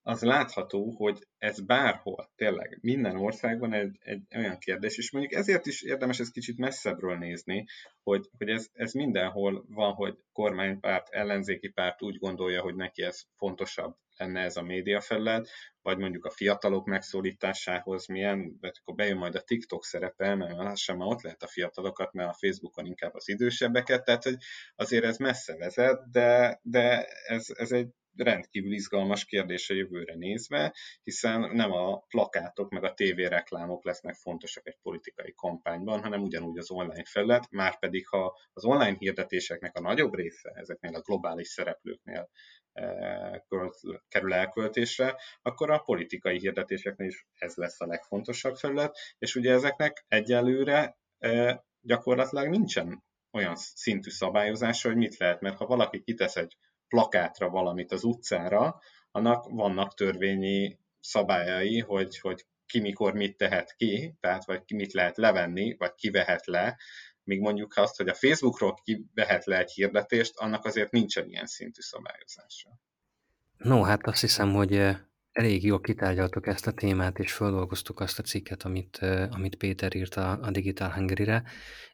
az látható, hogy ez bárhol, tényleg minden országban egy, egy olyan kérdés, és mondjuk ezért is érdemes ezt kicsit messzebbről nézni, hogy, hogy ez, ez mindenhol van, hogy kormánypárt, ellenzéki párt úgy gondolja, hogy neki ez fontosabb lenne ez a médiafelület, vagy mondjuk a fiatalok megszólításához milyen, de akkor bejön majd a TikTok szerepe, mert már ott lehet a fiatalokat, mert a Facebookon inkább az idősebbeket, tehát hogy azért ez messze vezet, de, de ez, ez egy rendkívül izgalmas kérdés a jövőre nézve, hiszen nem a plakátok meg a tévéreklámok lesznek fontosak egy politikai kampányban, hanem ugyanúgy az online felület, már pedig ha az online hirdetéseknek a nagyobb része ezeknél a globális szereplőknél e, kerül elköltésre, akkor a politikai hirdetéseknél is ez lesz a legfontosabb felület, és ugye ezeknek egyelőre e, gyakorlatilag nincsen olyan szintű szabályozása, hogy mit lehet, mert ha valaki kitesz egy plakátra valamit az utcára, annak vannak törvényi szabályai, hogy, hogy ki mikor mit tehet ki, tehát vagy ki mit lehet levenni, vagy ki vehet le, míg mondjuk azt, hogy a Facebookról ki vehet le egy hirdetést, annak azért nincsen ilyen szintű szabályozása. No, hát azt hiszem, hogy elég jól kitárgyaltuk ezt a témát, és feldolgoztuk azt a cikket, amit, amit Péter írt a, a Digital Hungary-re.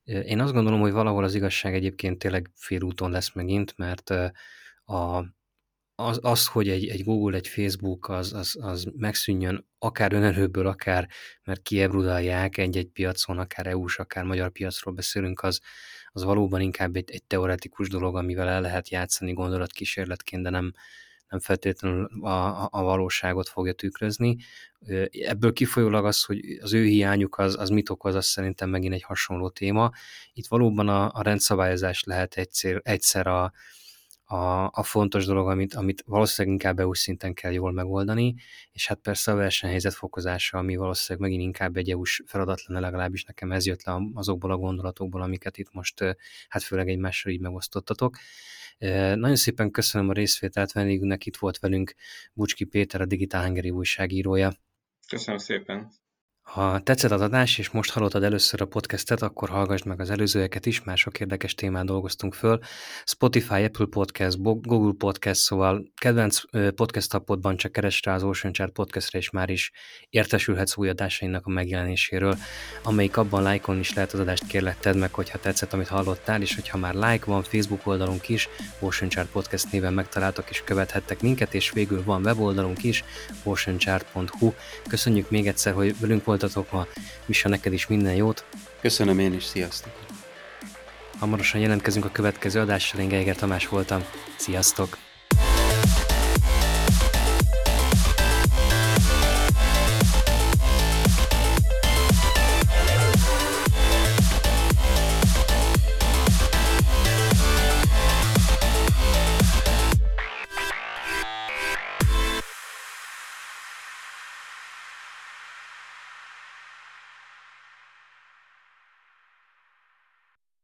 Én azt gondolom, hogy valahol az igazság egyébként tényleg félúton lesz megint, mert a, az, az, hogy egy, egy Google, egy Facebook az, az, az megszűnjön akár önerőből, akár mert kiebrudalják egy-egy piacon, akár EU-s, akár magyar piacról beszélünk, az, az valóban inkább egy, egy teoretikus dolog, amivel el lehet játszani gondolatkísérletként, de nem, nem feltétlenül a, a valóságot fogja tükrözni. Ebből kifolyólag az, hogy az ő hiányuk az, az mit okoz, az szerintem megint egy hasonló téma. Itt valóban a, a rendszabályozás lehet egyszer, egyszer a, a, a fontos dolog, amit, amit valószínűleg inkább EU szinten kell jól megoldani, és hát persze a versenyhelyzet fokozása, ami valószínűleg megint inkább egy EU-s feladat lenne, legalábbis nekem ez jött le azokból a gondolatokból, amiket itt most hát főleg egymással így megosztottatok. Nagyon szépen köszönöm a részvételt, vendégünknek itt volt velünk Bucski Péter, a Digitál Hungary újságírója. Köszönöm szépen. Ha tetszett az adás, és most hallottad először a podcastet, akkor hallgass meg az előzőeket is, már sok érdekes témát dolgoztunk föl. Spotify, Apple Podcast, Google Podcast, szóval kedvenc podcast appodban csak keresd rá az Ocean Chart podcastre, és már is értesülhetsz új adásainak a megjelenéséről, amelyik abban lájkolni is lehet az adást kérlek tedd meg, hogyha tetszett, amit hallottál, és hogyha már like van, Facebook oldalunk is, Ocean Chart Podcast néven megtaláltak és követhettek minket, és végül van weboldalunk is, oceanchart.hu. Köszönjük még egyszer, hogy velünk voltatok ma. Misa, neked is minden jót. Köszönöm én is, sziasztok. Hamarosan jelentkezünk a következő adással, én Geiger Tamás voltam. Sziasztok!